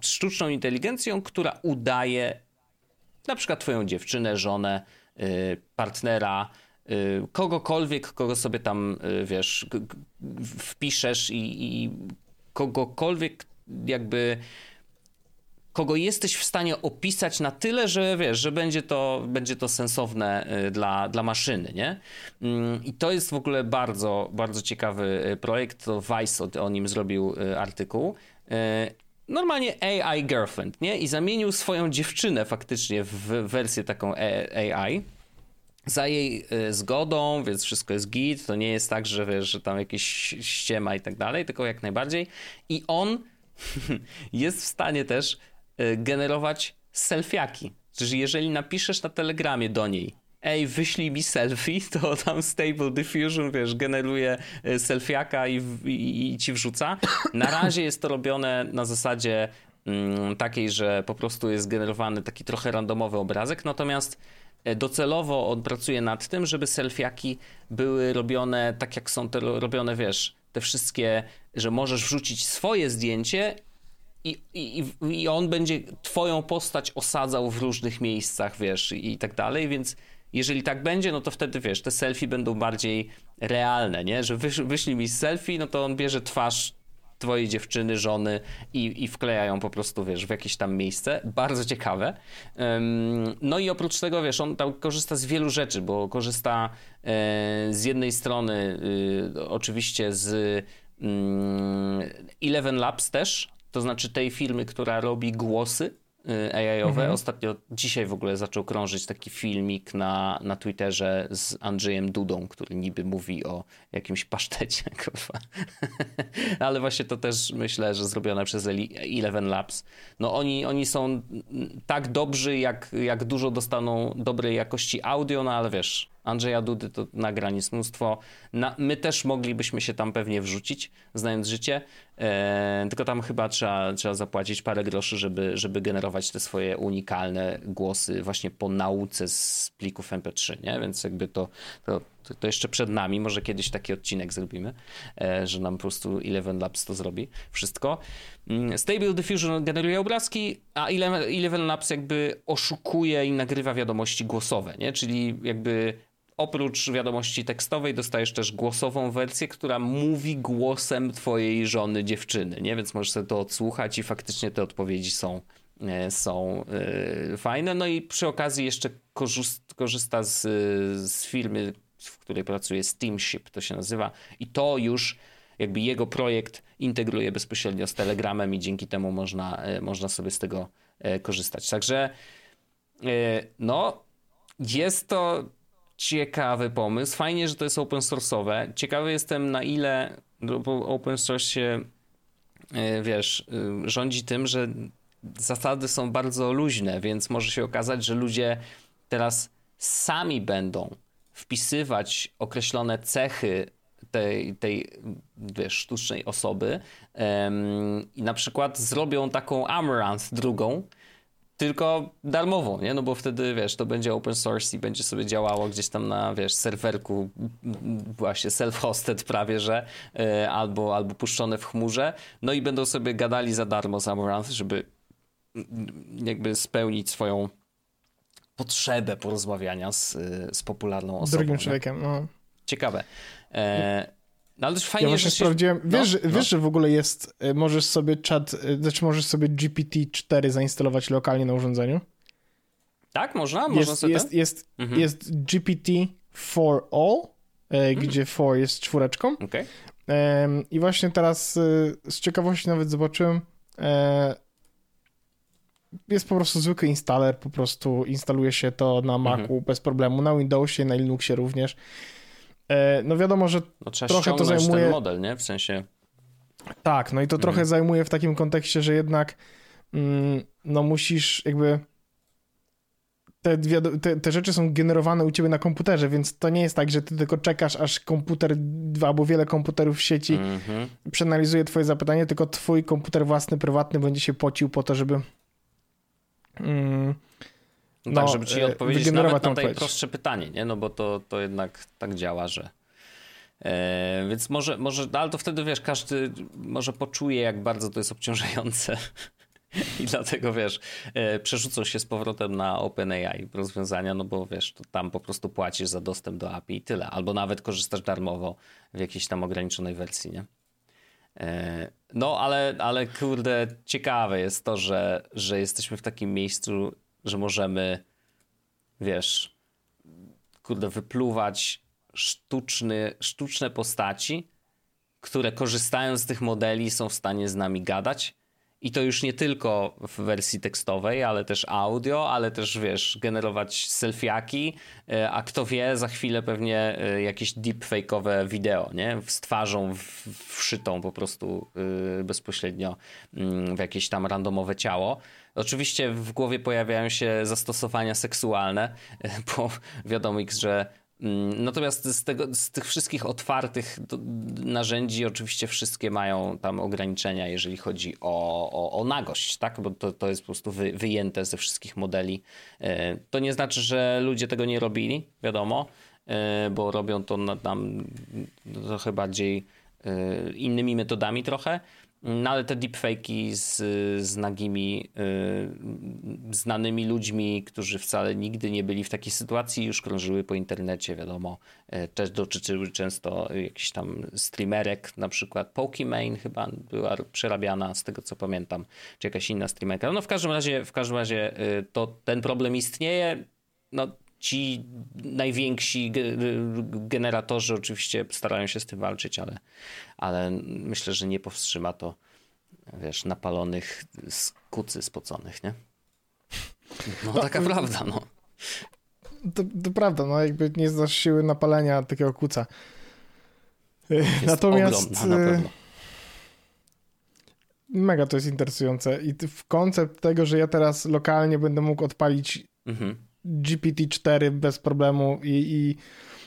sztuczną inteligencją, która udaje na przykład twoją dziewczynę, żonę, y, partnera, y, kogokolwiek, kogo sobie tam, wiesz, wpiszesz i, i kogokolwiek jakby kogo jesteś w stanie opisać na tyle, że wiesz, że będzie to, będzie to sensowne y, dla, dla maszyny, nie? Mm, I to jest w ogóle bardzo, bardzo ciekawy y, projekt. To Vice o, o nim zrobił y, artykuł. Normalnie AI girlfriend, nie? I zamienił swoją dziewczynę faktycznie w wersję taką AI za jej zgodą, więc wszystko jest git, to nie jest tak, że wiesz, że tam jakieś ściema i tak dalej, tylko jak najbardziej. I on jest w stanie też generować selfiaki. Czyli jeżeli napiszesz na telegramie do niej, ej, wyślij mi selfie, to tam Stable Diffusion, wiesz, generuje y, selfiaka i, i, i ci wrzuca. Na razie jest to robione na zasadzie mm, takiej, że po prostu jest generowany taki trochę randomowy obrazek, natomiast y, docelowo on pracuje nad tym, żeby selfiaki były robione tak, jak są te robione, wiesz, te wszystkie, że możesz wrzucić swoje zdjęcie i, i, i on będzie twoją postać osadzał w różnych miejscach, wiesz, i tak dalej, więc jeżeli tak będzie, no to wtedy, wiesz, te selfie będą bardziej realne, nie? Że wysz, mi selfie, no to on bierze twarz twojej dziewczyny, żony i, i wklejają po prostu, wiesz, w jakieś tam miejsce. Bardzo ciekawe. No i oprócz tego, wiesz, on tam korzysta z wielu rzeczy, bo korzysta e, z jednej strony y, oczywiście z mm, Eleven Labs też, to znaczy tej firmy, która robi głosy y, AI-owe. Mhm. Ostatnio, dzisiaj w ogóle zaczął krążyć taki filmik na, na Twitterze z Andrzejem Dudą, który niby mówi o jakimś pasztecie, kurwa. Ale właśnie to też myślę, że zrobione przez Eleven Labs. No oni, oni są tak dobrzy, jak, jak dużo dostaną dobrej jakości audio, no ale wiesz, Andrzeja Dudy to nagrań jest mnóstwo. Na, my też moglibyśmy się tam pewnie wrzucić, znając życie, e, tylko tam chyba trzeba, trzeba zapłacić parę groszy, żeby, żeby generować te swoje unikalne głosy właśnie po nauce z plików MP3, nie? Więc jakby to, to, to jeszcze przed nami, może kiedyś taki odcinek zrobimy, e, że nam po prostu Eleven Labs to zrobi wszystko. Mm, Stable Diffusion generuje obrazki, a Eleven Labs jakby oszukuje i nagrywa wiadomości głosowe, nie? Czyli jakby oprócz wiadomości tekstowej dostajesz też głosową wersję, która mówi głosem twojej żony, dziewczyny, nie? Więc możesz sobie to odsłuchać i faktycznie te odpowiedzi są, e, są yy, fajne. No i przy okazji jeszcze korzysta z, z firmy, w której pracuje Steamship, to się nazywa i to już jakby jego projekt integruje bezpośrednio z Telegramem i dzięki temu można, e, można sobie z tego korzystać. Także no, jest to ciekawy pomysł. Fajnie, że to jest open source'owe. Ciekawy jestem na ile open source się e, wiesz, e, rządzi tym, że zasady są bardzo luźne, więc może się okazać, że ludzie teraz sami będą wpisywać określone cechy tej, tej wiesz, sztucznej osoby um, i na przykład zrobią taką Amaranth drugą, tylko darmową, nie? No bo wtedy, wiesz, to będzie open source i będzie sobie działało gdzieś tam na, wiesz, serwerku właśnie self-hosted prawie, że yy, albo, albo puszczone w chmurze, no i będą sobie gadali za darmo z Amaranth, żeby jakby spełnić swoją potrzebę porozmawiania z, z popularną osobą. Drugim człowiekiem, no. Ciekawe. E, no ale też fajnie, ja właśnie że sprawdziłem. Się... Wiesz, no, wiesz no. że w ogóle jest, y, możesz sobie chat, y, znaczy możesz sobie GPT-4 zainstalować lokalnie na urządzeniu? Tak, można? Można jest, sobie jest, jest, mhm. jest GPT for all, mm. gdzie FO jest czwóreczką. Okay. I właśnie teraz z ciekawości nawet zobaczyłem, jest po prostu zwykły installer, po prostu instaluje się to na Macu mhm. bez problemu, na Windowsie, na Linuxie również. No wiadomo, że no, trochę to zajmuje... ten model, nie? W sensie... Tak, no i to mhm. trochę zajmuje w takim kontekście, że jednak mm, no musisz jakby te, te, te, rzeczy są generowane u ciebie na komputerze, więc to nie jest tak, że ty tylko czekasz, aż komputer albo wiele komputerów w sieci mm -hmm. przeanalizuje twoje zapytanie, tylko twój komputer własny, prywatny będzie się pocił po to, żeby mm, no, tak, żeby ci e, odpowiedzieć nawet na najprostsze pytanie, nie? No bo to, to jednak tak działa, że e, więc może, może, no ale to wtedy wiesz, każdy może poczuje, jak bardzo to jest obciążające I dlatego wiesz, e, przerzucą się z powrotem na OpenAI rozwiązania, no bo wiesz, to tam po prostu płacisz za dostęp do API i tyle. Albo nawet korzystasz darmowo w jakiejś tam ograniczonej wersji, nie? No, ale, ale kurde, ciekawe jest to, że, że jesteśmy w takim miejscu, że możemy, wiesz, kurde, wypluwać sztuczny, sztuczne postaci, które korzystają z tych modeli, są w stanie z nami gadać i to już nie tylko w wersji tekstowej, ale też audio, ale też wiesz, generować selfiaki, e, a kto wie, za chwilę pewnie e, jakieś deepfake'owe wideo, nie? Z twarzą wszytą po prostu e, bezpośrednio mm, w jakieś tam randomowe ciało. Oczywiście w głowie pojawiają się zastosowania seksualne, bo wiadomo, że natomiast z, tego, z tych wszystkich otwartych narzędzi, oczywiście wszystkie mają tam ograniczenia, jeżeli chodzi o, o, o nagość, tak? Bo to, to jest po prostu wy, wyjęte ze wszystkich modeli. E, to nie znaczy, że ludzie tego nie robili, wiadomo, e, bo robią to tam trochę bardziej e, innymi metodami trochę. No ale te deepfake'i z, z nagimi, y, znanymi ludźmi, którzy wcale nigdy nie byli w takiej sytuacji, już krążyły po internecie, wiadomo. Y, też dotyczyły często jakichś tam streamerek, na przykład Pokimane chyba była przerabiana, z tego co pamiętam, czy jakaś inna streamerka. No w każdym razie, w każdym razie y, to ten problem istnieje. No ci najwięksi generatorzy oczywiście starają się z tym walczyć, ale, ale myślę, że nie powstrzyma to, wiesz, napalonych kucy spoconych, nie? No, no taka prawda, no. To, to, prawda, no jakby nie znasz siły napalenia takiego kuca. Jest Natomiast ogromna, na pewno. Mega to jest interesujące i w koncept tego, że ja teraz lokalnie będę mógł odpalić mhm GPT-4 bez problemu i, i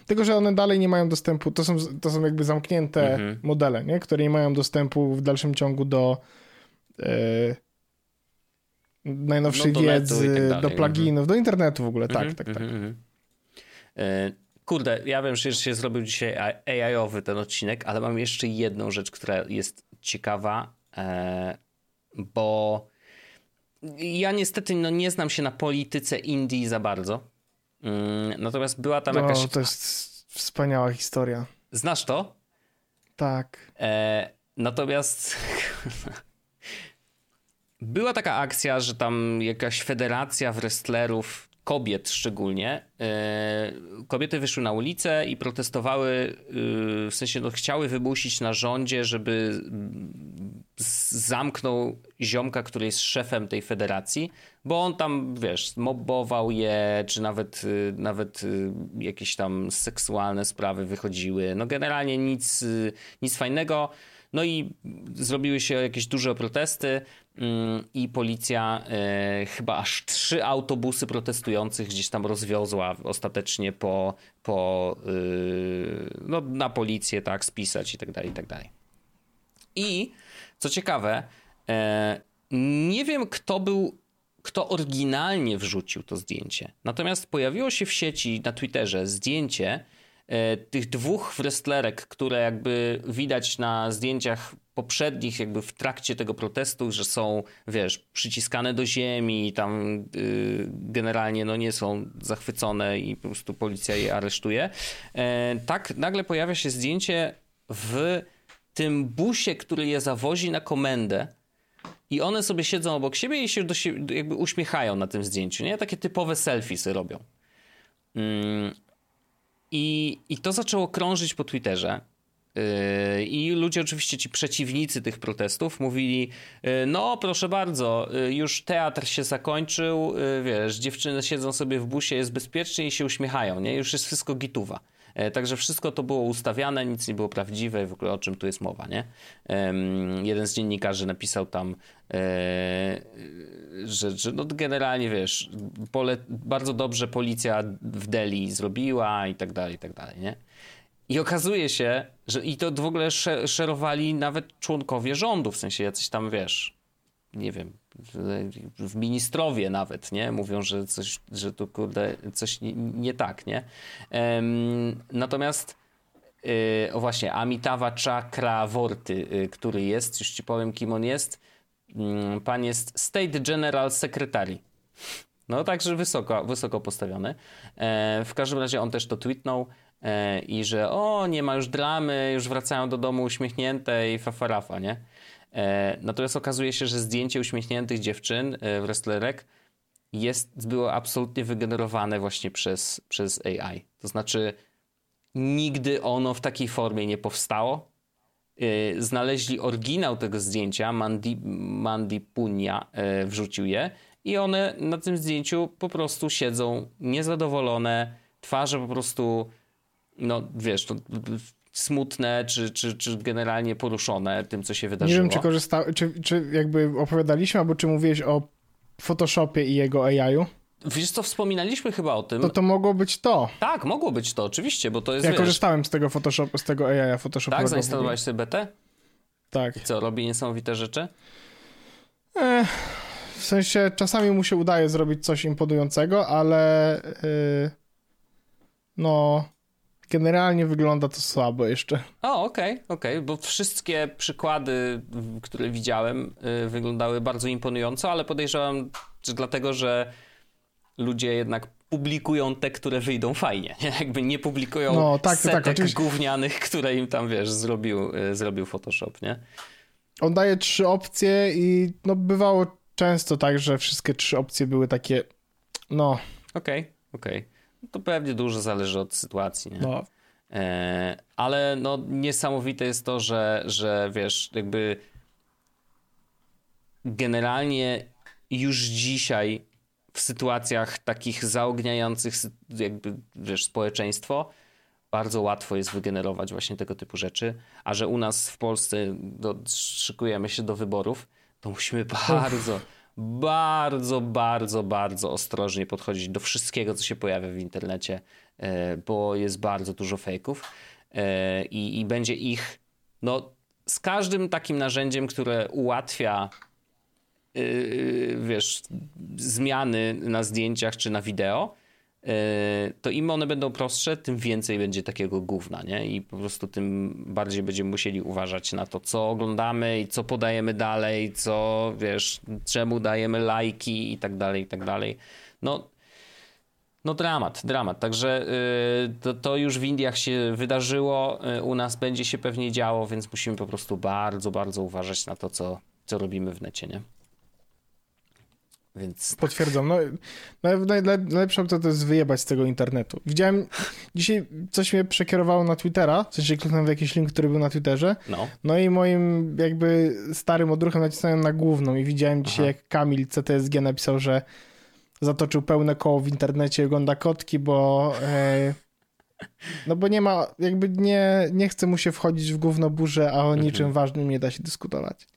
tylko, że one dalej nie mają dostępu, to są, to są jakby zamknięte mhm. modele, nie? które nie mają dostępu w dalszym ciągu do e, najnowszej no, do wiedzy, tak do pluginów, mhm. do internetu w ogóle, tak, mhm, tak, tak. E, kurde, ja wiem, że się zrobił dzisiaj AI-owy ten odcinek, ale mam jeszcze jedną rzecz, która jest ciekawa, e, bo ja niestety no, nie znam się na polityce Indii za bardzo. Mm, natomiast była tam no, jakaś. To jest wspaniała historia. Znasz to? Tak. E, natomiast. była taka akcja, że tam jakaś federacja wrestlerów kobiet szczególnie, e, kobiety wyszły na ulicę i protestowały, e, w sensie no, chciały wymusić na rządzie, żeby zamknął ziomka, który jest szefem tej federacji, bo on tam, wiesz, mobował je, czy nawet, e, nawet jakieś tam seksualne sprawy wychodziły. No generalnie nic, nic fajnego. No i zrobiły się jakieś duże protesty mm, i policja e, chyba aż trzy autobusy protestujących gdzieś tam rozwiozła ostatecznie po, po y, no, na policję, tak, spisać i tak dalej, i tak dalej. I co ciekawe, e, nie wiem kto był kto oryginalnie wrzucił to zdjęcie. Natomiast pojawiło się w sieci na Twitterze zdjęcie tych dwóch wrestlerek, które jakby widać na zdjęciach poprzednich, jakby w trakcie tego protestu, że są, wiesz, przyciskane do ziemi i tam yy, generalnie no nie są zachwycone i po prostu policja je aresztuje. E, tak nagle pojawia się zdjęcie w tym busie, który je zawozi na komendę i one sobie siedzą obok siebie i się do siebie jakby uśmiechają na tym zdjęciu, nie? Takie typowe selfie sobie robią. Mm, I, I to zaczęło krążyć po Twitterze. Yy, I ludzie, oczywiście ci przeciwnicy tych protestów, mówili: yy, No, proszę bardzo, yy, już teatr się zakończył, wiesz, dziewczyny siedzą sobie w busie, jest bezpiecznie i się uśmiechają, nie? Już jest wszystko gituwa. Także wszystko to było ustawiane, nic nie było prawdziwe, w ogóle o czym tu jest mowa, nie? Jeden z dziennikarzy napisał tam, że, że no generalnie wiesz, pole, bardzo dobrze policja w Delhi zrobiła i tak dalej, i tak dalej, nie? I okazuje się, że i to w ogóle szerowali nawet członkowie rządu, w sensie jacyś tam, wiesz, nie wiem, w ministrowie nawet, nie? Mówią, że coś, że tu kurde, coś nie, nie tak, nie? Um, natomiast yy, o właśnie, Amitawa Chakraworty, yy, który jest, już ci powiem kim on jest, yy, pan jest State General Secretary. No także wysoko, wysoko postawiony. E, w każdym razie on też to tweetnął. E, i że o, nie ma już dramy, już wracają do domu uśmiechnięte i fafarafa, nie? E, natomiast okazuje się, że zdjęcie uśmiechniętych dziewczyn, e, wrestlerek, jest, było absolutnie wygenerowane właśnie przez, przez AI. To znaczy, nigdy ono w takiej formie nie powstało. Znaleźli oryginał tego zdjęcia, Mandy, Mandy Punia wrzucił je i one na tym zdjęciu po prostu siedzą niezadowolone, twarze po prostu no wiesz, to smutne, czy, czy, czy generalnie poruszone tym, co się wydarzyło. Nie wiem, czy korzysta, czy, czy jakby opowiadaliśmy, albo czy mówiłeś o Photoshopie i jego AI-u? Wiesz co, wspominaliśmy chyba o tym. To to mogło być to. Tak, mogło być to, oczywiście, bo to jest, Ja wiesz... korzystałem z tego Photoshop, z tego AI Photoshopowego. Tak, zainstalowałeś sobie BT? Tak. I co, robi niesamowite rzeczy? Ech, w sensie, czasami mu się udaje zrobić coś imponującego, ale yy, no generalnie wygląda to słabo jeszcze. O, okej, okay, okej, okay, bo wszystkie przykłady, które widziałem, yy, wyglądały bardzo imponująco, ale podejrzewam, że dlatego, że ludzie jednak publikują te, które wyjdą fajnie. Jakby nie publikują no, tak, setek tak, oczywiście. gównianych, które im tam, wiesz, zrobił, yy, zrobił Photoshop, nie? On daje trzy opcje i no bywało często tak, że wszystkie trzy opcje były takie, no... Okej, okay, okej. To pewnie dużo zależy od sytuacji. Nie? No. E, ale no, niesamowite jest to, że, że wiesz, jakby generalnie już dzisiaj w sytuacjach takich zaogniających jakby, wiesz, społeczeństwo, bardzo łatwo jest wygenerować właśnie tego typu rzeczy, a że u nas w Polsce do, szykujemy się do wyborów, to musimy bardzo, bardzo, bardzo, bardzo ostrożnie podchodzić do wszystkiego, co się pojawia w internecie, e, bo jest bardzo dużo fejków e, i, i będzie ich, no, z każdym takim narzędziem, które ułatwia e, wiesz, zmiany na zdjęciach czy na wideo, to im one będą prostsze, tym więcej będzie takiego gówna, nie? I po prostu tym bardziej będziemy musieli uważać na to, co oglądamy i co podajemy dalej, co, wiesz, czemu dajemy lajki i tak dalej, i tak dalej. No, no dramat, dramat. Także yy, to, to, już w Indiach się wydarzyło, yy, u nas będzie się pewnie działo, więc musimy po prostu bardzo, bardzo uważać na to, co, co robimy w necie, nie? Więc... Potwierdzam. No, najlepsza opcja to jest wyjebać z tego internetu. Widziałem, dzisiaj coś mnie przekierowało na Twittera, w sensie kliknąłem w jakiś link, który był na Twitterze, no, no i moim jakby starym odruchem nacisnąłem na główną i widziałem dzisiaj, Aha. jak Kamil CTSG napisał, że zatoczył pełne koło w internecie i ogląda kotki, bo... E, no bo nie ma, jakby nie, nie chce mu się wchodzić w gówno burzę, a o mhm. niczym ważnym nie da się dyskutować.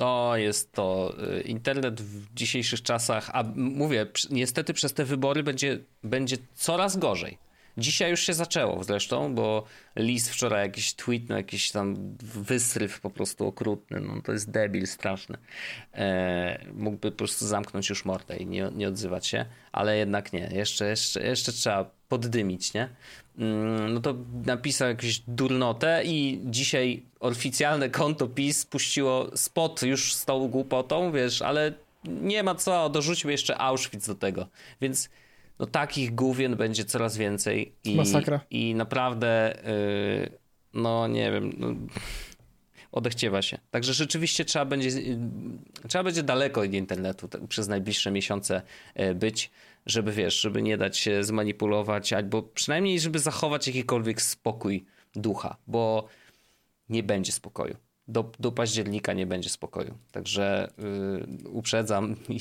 No, jest to y, internet w dzisiejszych czasach, a mówię, niestety przez te wybory będzie, będzie coraz gorzej. Dzisiaj już się zaczęło zresztą, bo Lis wczoraj jakiś tweet, no jakiś tam wysryw po prostu okrutny, no to jest debil straszny. E, mógłby po prostu zamknąć już mordę i nie, nie odzywać się, ale jednak nie, jeszcze, jeszcze, jeszcze trzeba poddymić, nie? Mm, no to napisał jakąś durnotę i dzisiaj oficjalne konto PiS puściło spot już z tą głupotą, wiesz, ale nie ma co, dorzućmy jeszcze Auschwitz do tego. Więc no takich główien będzie coraz więcej. I, Masakra. I naprawdę, yy, no nie wiem, no, odechciewa się. Także rzeczywiście trzeba będzie, trzeba będzie daleko od internetu przez najbliższe miesiące e, być, żeby wiesz, żeby nie dać się zmanipulować, albo przynajmniej, żeby zachować jakikolwiek spokój ducha, bo nie będzie spokoju. Do, do października nie będzie spokoju. Także uprzedzam i,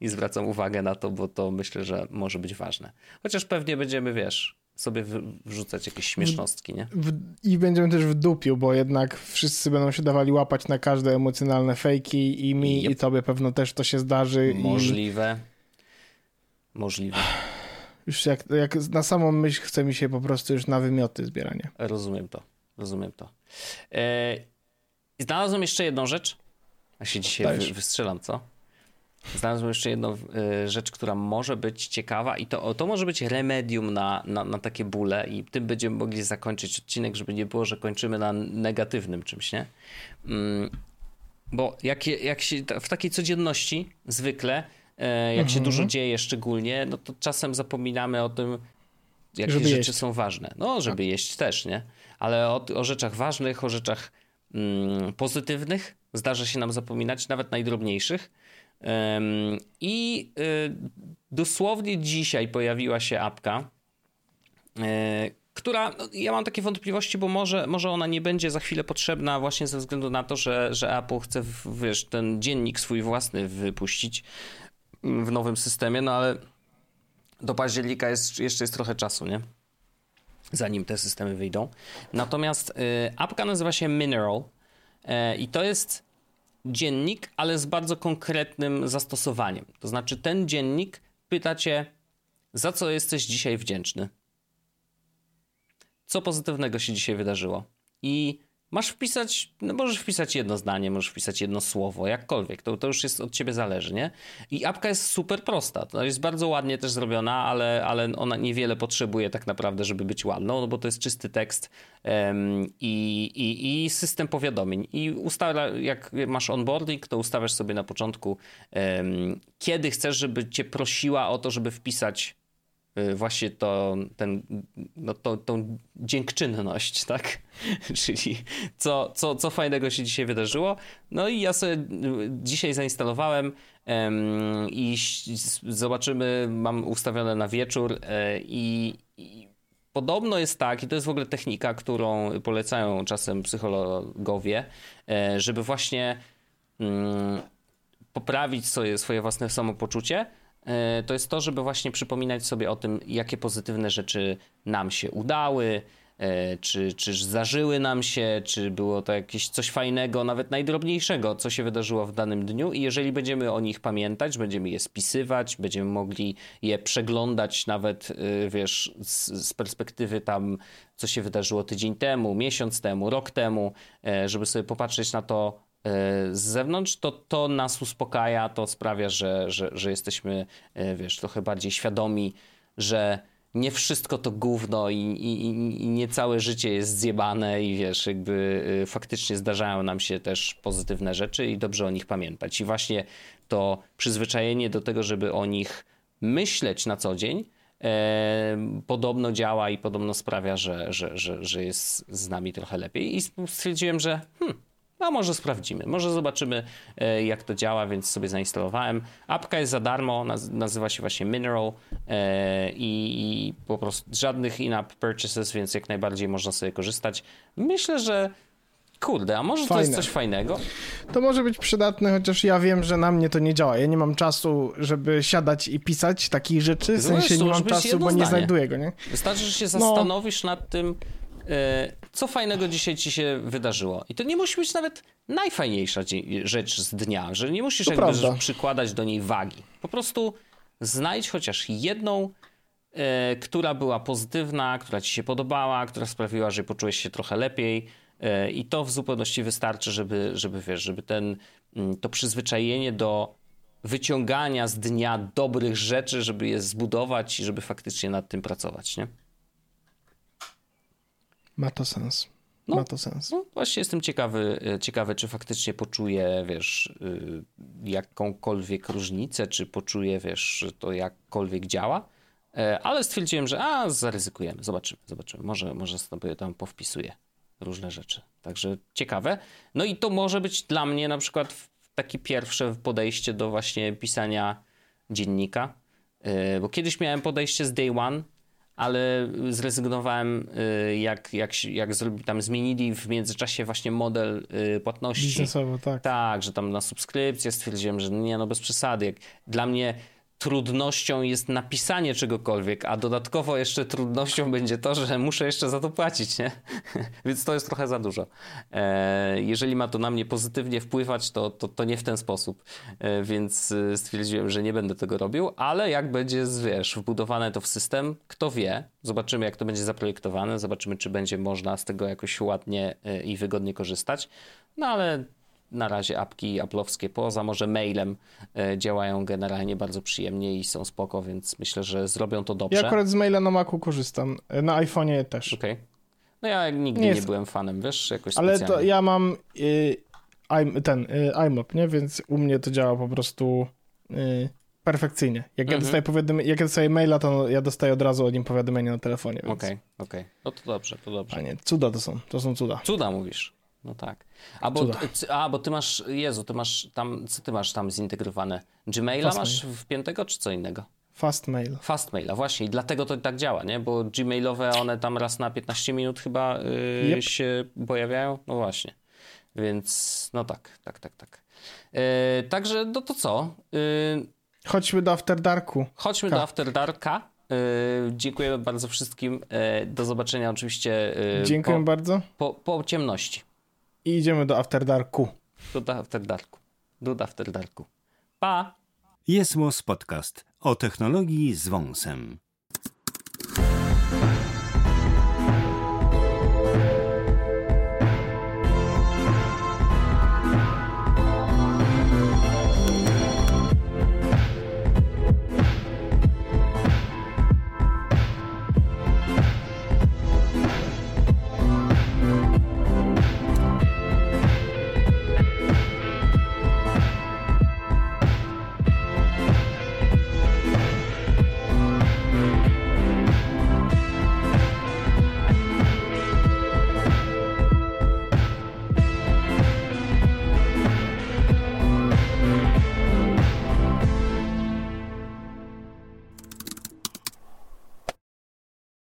i zwracam uwagę na to, bo to myślę, że może być ważne. Chociaż pewnie będziemy, wiesz, sobie wrzucać jakieś śmiesznostki, nie? W, I będziemy też w dupiu, bo jednak wszyscy będą się dawali łapać na każde emocjonalne fejki i mi yep. i tobie pewno też to się zdarzy. Możliwe. I... Możliwe. Już jak, jak na samą myśl chce mi się po prostu już na wymioty zbieranie. Rozumiem to. Rozumiem to. E... Znalazłem jeszcze jedną rzecz. A się dzisiaj wy, wystrzelam, co? Znalazłem jeszcze jedną y, rzecz, która może być ciekawa i to, to może być remedium na, na, na, takie bóle i tym będziemy mogli zakończyć odcinek, żeby nie było, że kończymy na negatywnym czymś, nie? Mm, bo jak, jak się w takiej codzienności zwykle, e, jak mhm. się dużo dzieje szczególnie, no to czasem zapominamy o tym, jakie żeby rzeczy jeść. są ważne. No, żeby tak. jeść też, nie? Ale o, o rzeczach ważnych, o rzeczach mm, pozytywnych zdarza się nam zapominać, nawet najdrobniejszych. I y, dosłownie dzisiaj pojawiła się apka, e, która, no, ja mam takie wątpliwości, bo może, może ona nie będzie za chwilę potrzebna właśnie ze względu na to, że, że Apple chce, wiesz, ten dziennik swój własny wypuścić w nowym systemie, no ale do października jest, jeszcze jest trochę czasu, nie? Zanim te systemy wyjdą. Natomiast y, apka nazywa się Mineral y, i to jest dziennik, ale z bardzo konkretnym zastosowaniem. To znaczy, ten dziennik pyta cię, za co jesteś dzisiaj wdzięczny? Co pozytywnego się dzisiaj wydarzyło? I Masz wpisać, no możesz wpisać jedno zdanie, możesz wpisać jedno słowo, jakkolwiek, to, to już jest od ciebie zależy, nie? I apka jest super prosta, to jest bardzo ładnie też zrobiona, ale, ale ona niewiele potrzebuje tak naprawdę, żeby być ładną, no bo to jest czysty tekst um, i, i, i system powiadomień. I ustawia, jak masz onboarding, to ustawiasz sobie na początku, um, kiedy chcesz, żeby cię prosiła o to, żeby wpisać właśnie to, ten, no to, tą dziękczynność, tak? Czyli co, co, co fajnego się dzisiaj wydarzyło. No i ja sobie y, dzisiaj zainstalowałem i zobaczymy, mam ustawione na wieczór e, i, i Podobno jest tak, i to jest w ogóle technika, którą polecają czasem psychologowie, e, żeby właśnie mm, poprawić sobie swoje własne samopoczucie, to jest to, żeby właśnie przypominać sobie o tym, jakie pozytywne rzeczy nam się udały, e, czy, czy zażyły nam się, czy było to jakieś coś fajnego, nawet najdrobniejszego, co się wydarzyło w danym dniu. I jeżeli będziemy o nich pamiętać, będziemy je spisywać, będziemy mogli je przeglądać nawet, e, wiesz, z, z perspektywy tam, co się wydarzyło tydzień temu, miesiąc temu, rok temu, żeby sobie popatrzeć na to, E, z zewnątrz, to to nas uspokaja, to sprawia, że, że, że jesteśmy, e, wiesz, trochę bardziej świadomi, że nie wszystko to gówno i, i, i, nie całe życie jest zjebane i wiesz, jakby e, faktycznie zdarzają nam się też pozytywne rzeczy i dobrze o nich pamiętać. I właśnie to przyzwyczajenie do tego, żeby o nich myśleć na co dzień, e, podobno działa i podobno sprawia, że, że, że, że jest z nami trochę lepiej. I stwierdziłem, że hmm, no może sprawdzimy, może zobaczymy e, jak to działa, więc sobie zainstalowałem. Apka jest za darmo, nazywa się właśnie Mineral e, i po prostu żadnych in-app purchases, więc jak najbardziej można sobie korzystać. Myślę, że Kurde, a może Fajne. to jest coś fajnego? To może być przydatne, chociaż ja wiem, że na mnie to nie działa. Ja nie mam czasu, żeby siadać i pisać takich rzeczy. W sensie nie mam czasu, bo nie znajduję go, nie? Wystarczy, że się no. zastanowisz no. nad tym, co fajnego dzisiaj ci się wydarzyło. I to nie musi być nawet najfajniejsza rzecz z dnia, że nie musisz jakby przykładać do niej wagi. Po prostu znajdź chociaż jedną, e, która była pozytywna, która ci się podobała, która sprawiła, że poczułeś się trochę lepiej. E, I to w zupełności wystarczy, żeby, żeby wiesz, żeby ten, mm, to przyzwyczajenie do wyciągania z dnia dobrych rzeczy, żeby je zbudować i żeby faktycznie nad tym pracować, nie? Ma to sens. No, Ma to sens. No, właśnie jestem ciekawy, e, ciekawy, czy faktycznie poczuję, wiesz, y, jakąkolwiek różnicę, czy poczuję, wiesz, to jakkolwiek działa. E, ale stwierdziłem, że a, zaryzykujemy, zobaczymy, zobaczymy. Może, może sobie tam powpisuję. różne rzeczy. Także ciekawe. No i to może być dla mnie na przykład takie pierwsze podejście do właśnie pisania dziennika, bo kiedyś miałem podejście z day one, ale zrezygnowałem, y, jak, jak, jak tam zmienili w międzyczasie właśnie model y, płatności. Biznesowo, tak. Tak, że tam na subskrypcję stwierdziłem, że nie, no bez przesady. Dla mnie trudnością jest napisanie czegokolwiek, a dodatkowo jeszcze trudnością będzie to, że muszę jeszcze za to płacić, nie? Więc to jest trochę za dużo. E, jeżeli ma to na mnie pozytywnie wpływać, to, to, to nie w ten sposób. E, więc e, stwierdziłem, że nie będę tego robił, ale jak będzie, wiesz, wbudowane to w system, kto wie, zobaczymy jak to będzie zaprojektowane, zobaczymy czy będzie można z tego jakoś ładnie i wygodnie korzystać. No ale na razie apki aplowskie poza może mailem e, działają generalnie bardzo przyjemnie i są spoko, więc myślę, że zrobią to dobrze. Ja akurat z maila na Macu korzystam, e, na iPhone'ie też. Okej. Okay. No ja nigdy nie, nie, byłem fanem, wiesz, jakoś Ale to ja mam y, ten y, iMop, nie? Więc u mnie to działa po prostu y, perfekcyjnie. Jak mhm. ja dostaję powiadomienie, jak ja dostaję maila, to ja dostaję od razu o nim powiadomienie na telefonie. Okej, okej. Okay, okay. No to dobrze, to dobrze. A nie, cuda to są, to są cuda. Cuda mówisz. No tak. A bo, a, bo ty masz, Jezu, ty masz tam, co ty masz tam zintegrowane? Gmaila Fastmail. masz wpiętego, czy co innego? Fastmail. Fastmaila, właśnie. I dlatego to tak działa, nie? Bo Gmailowe, one tam raz na 15 minut chyba yy, yep. się pojawiają. No właśnie. Więc, no tak, tak, tak, tak. Yy, także, no to co? Yy, chodźmy do After Darku. Chodźmy Ka. do After Darka. Yy, dziękujemy bardzo wszystkim. Yy, do zobaczenia oczywiście. Yy, Dziękuję po, bardzo. Po, po ciemności. I idziemy do After Darku. Do After Darku. Do After Darku. Pa! Jest Podcast o technologii z wąsem.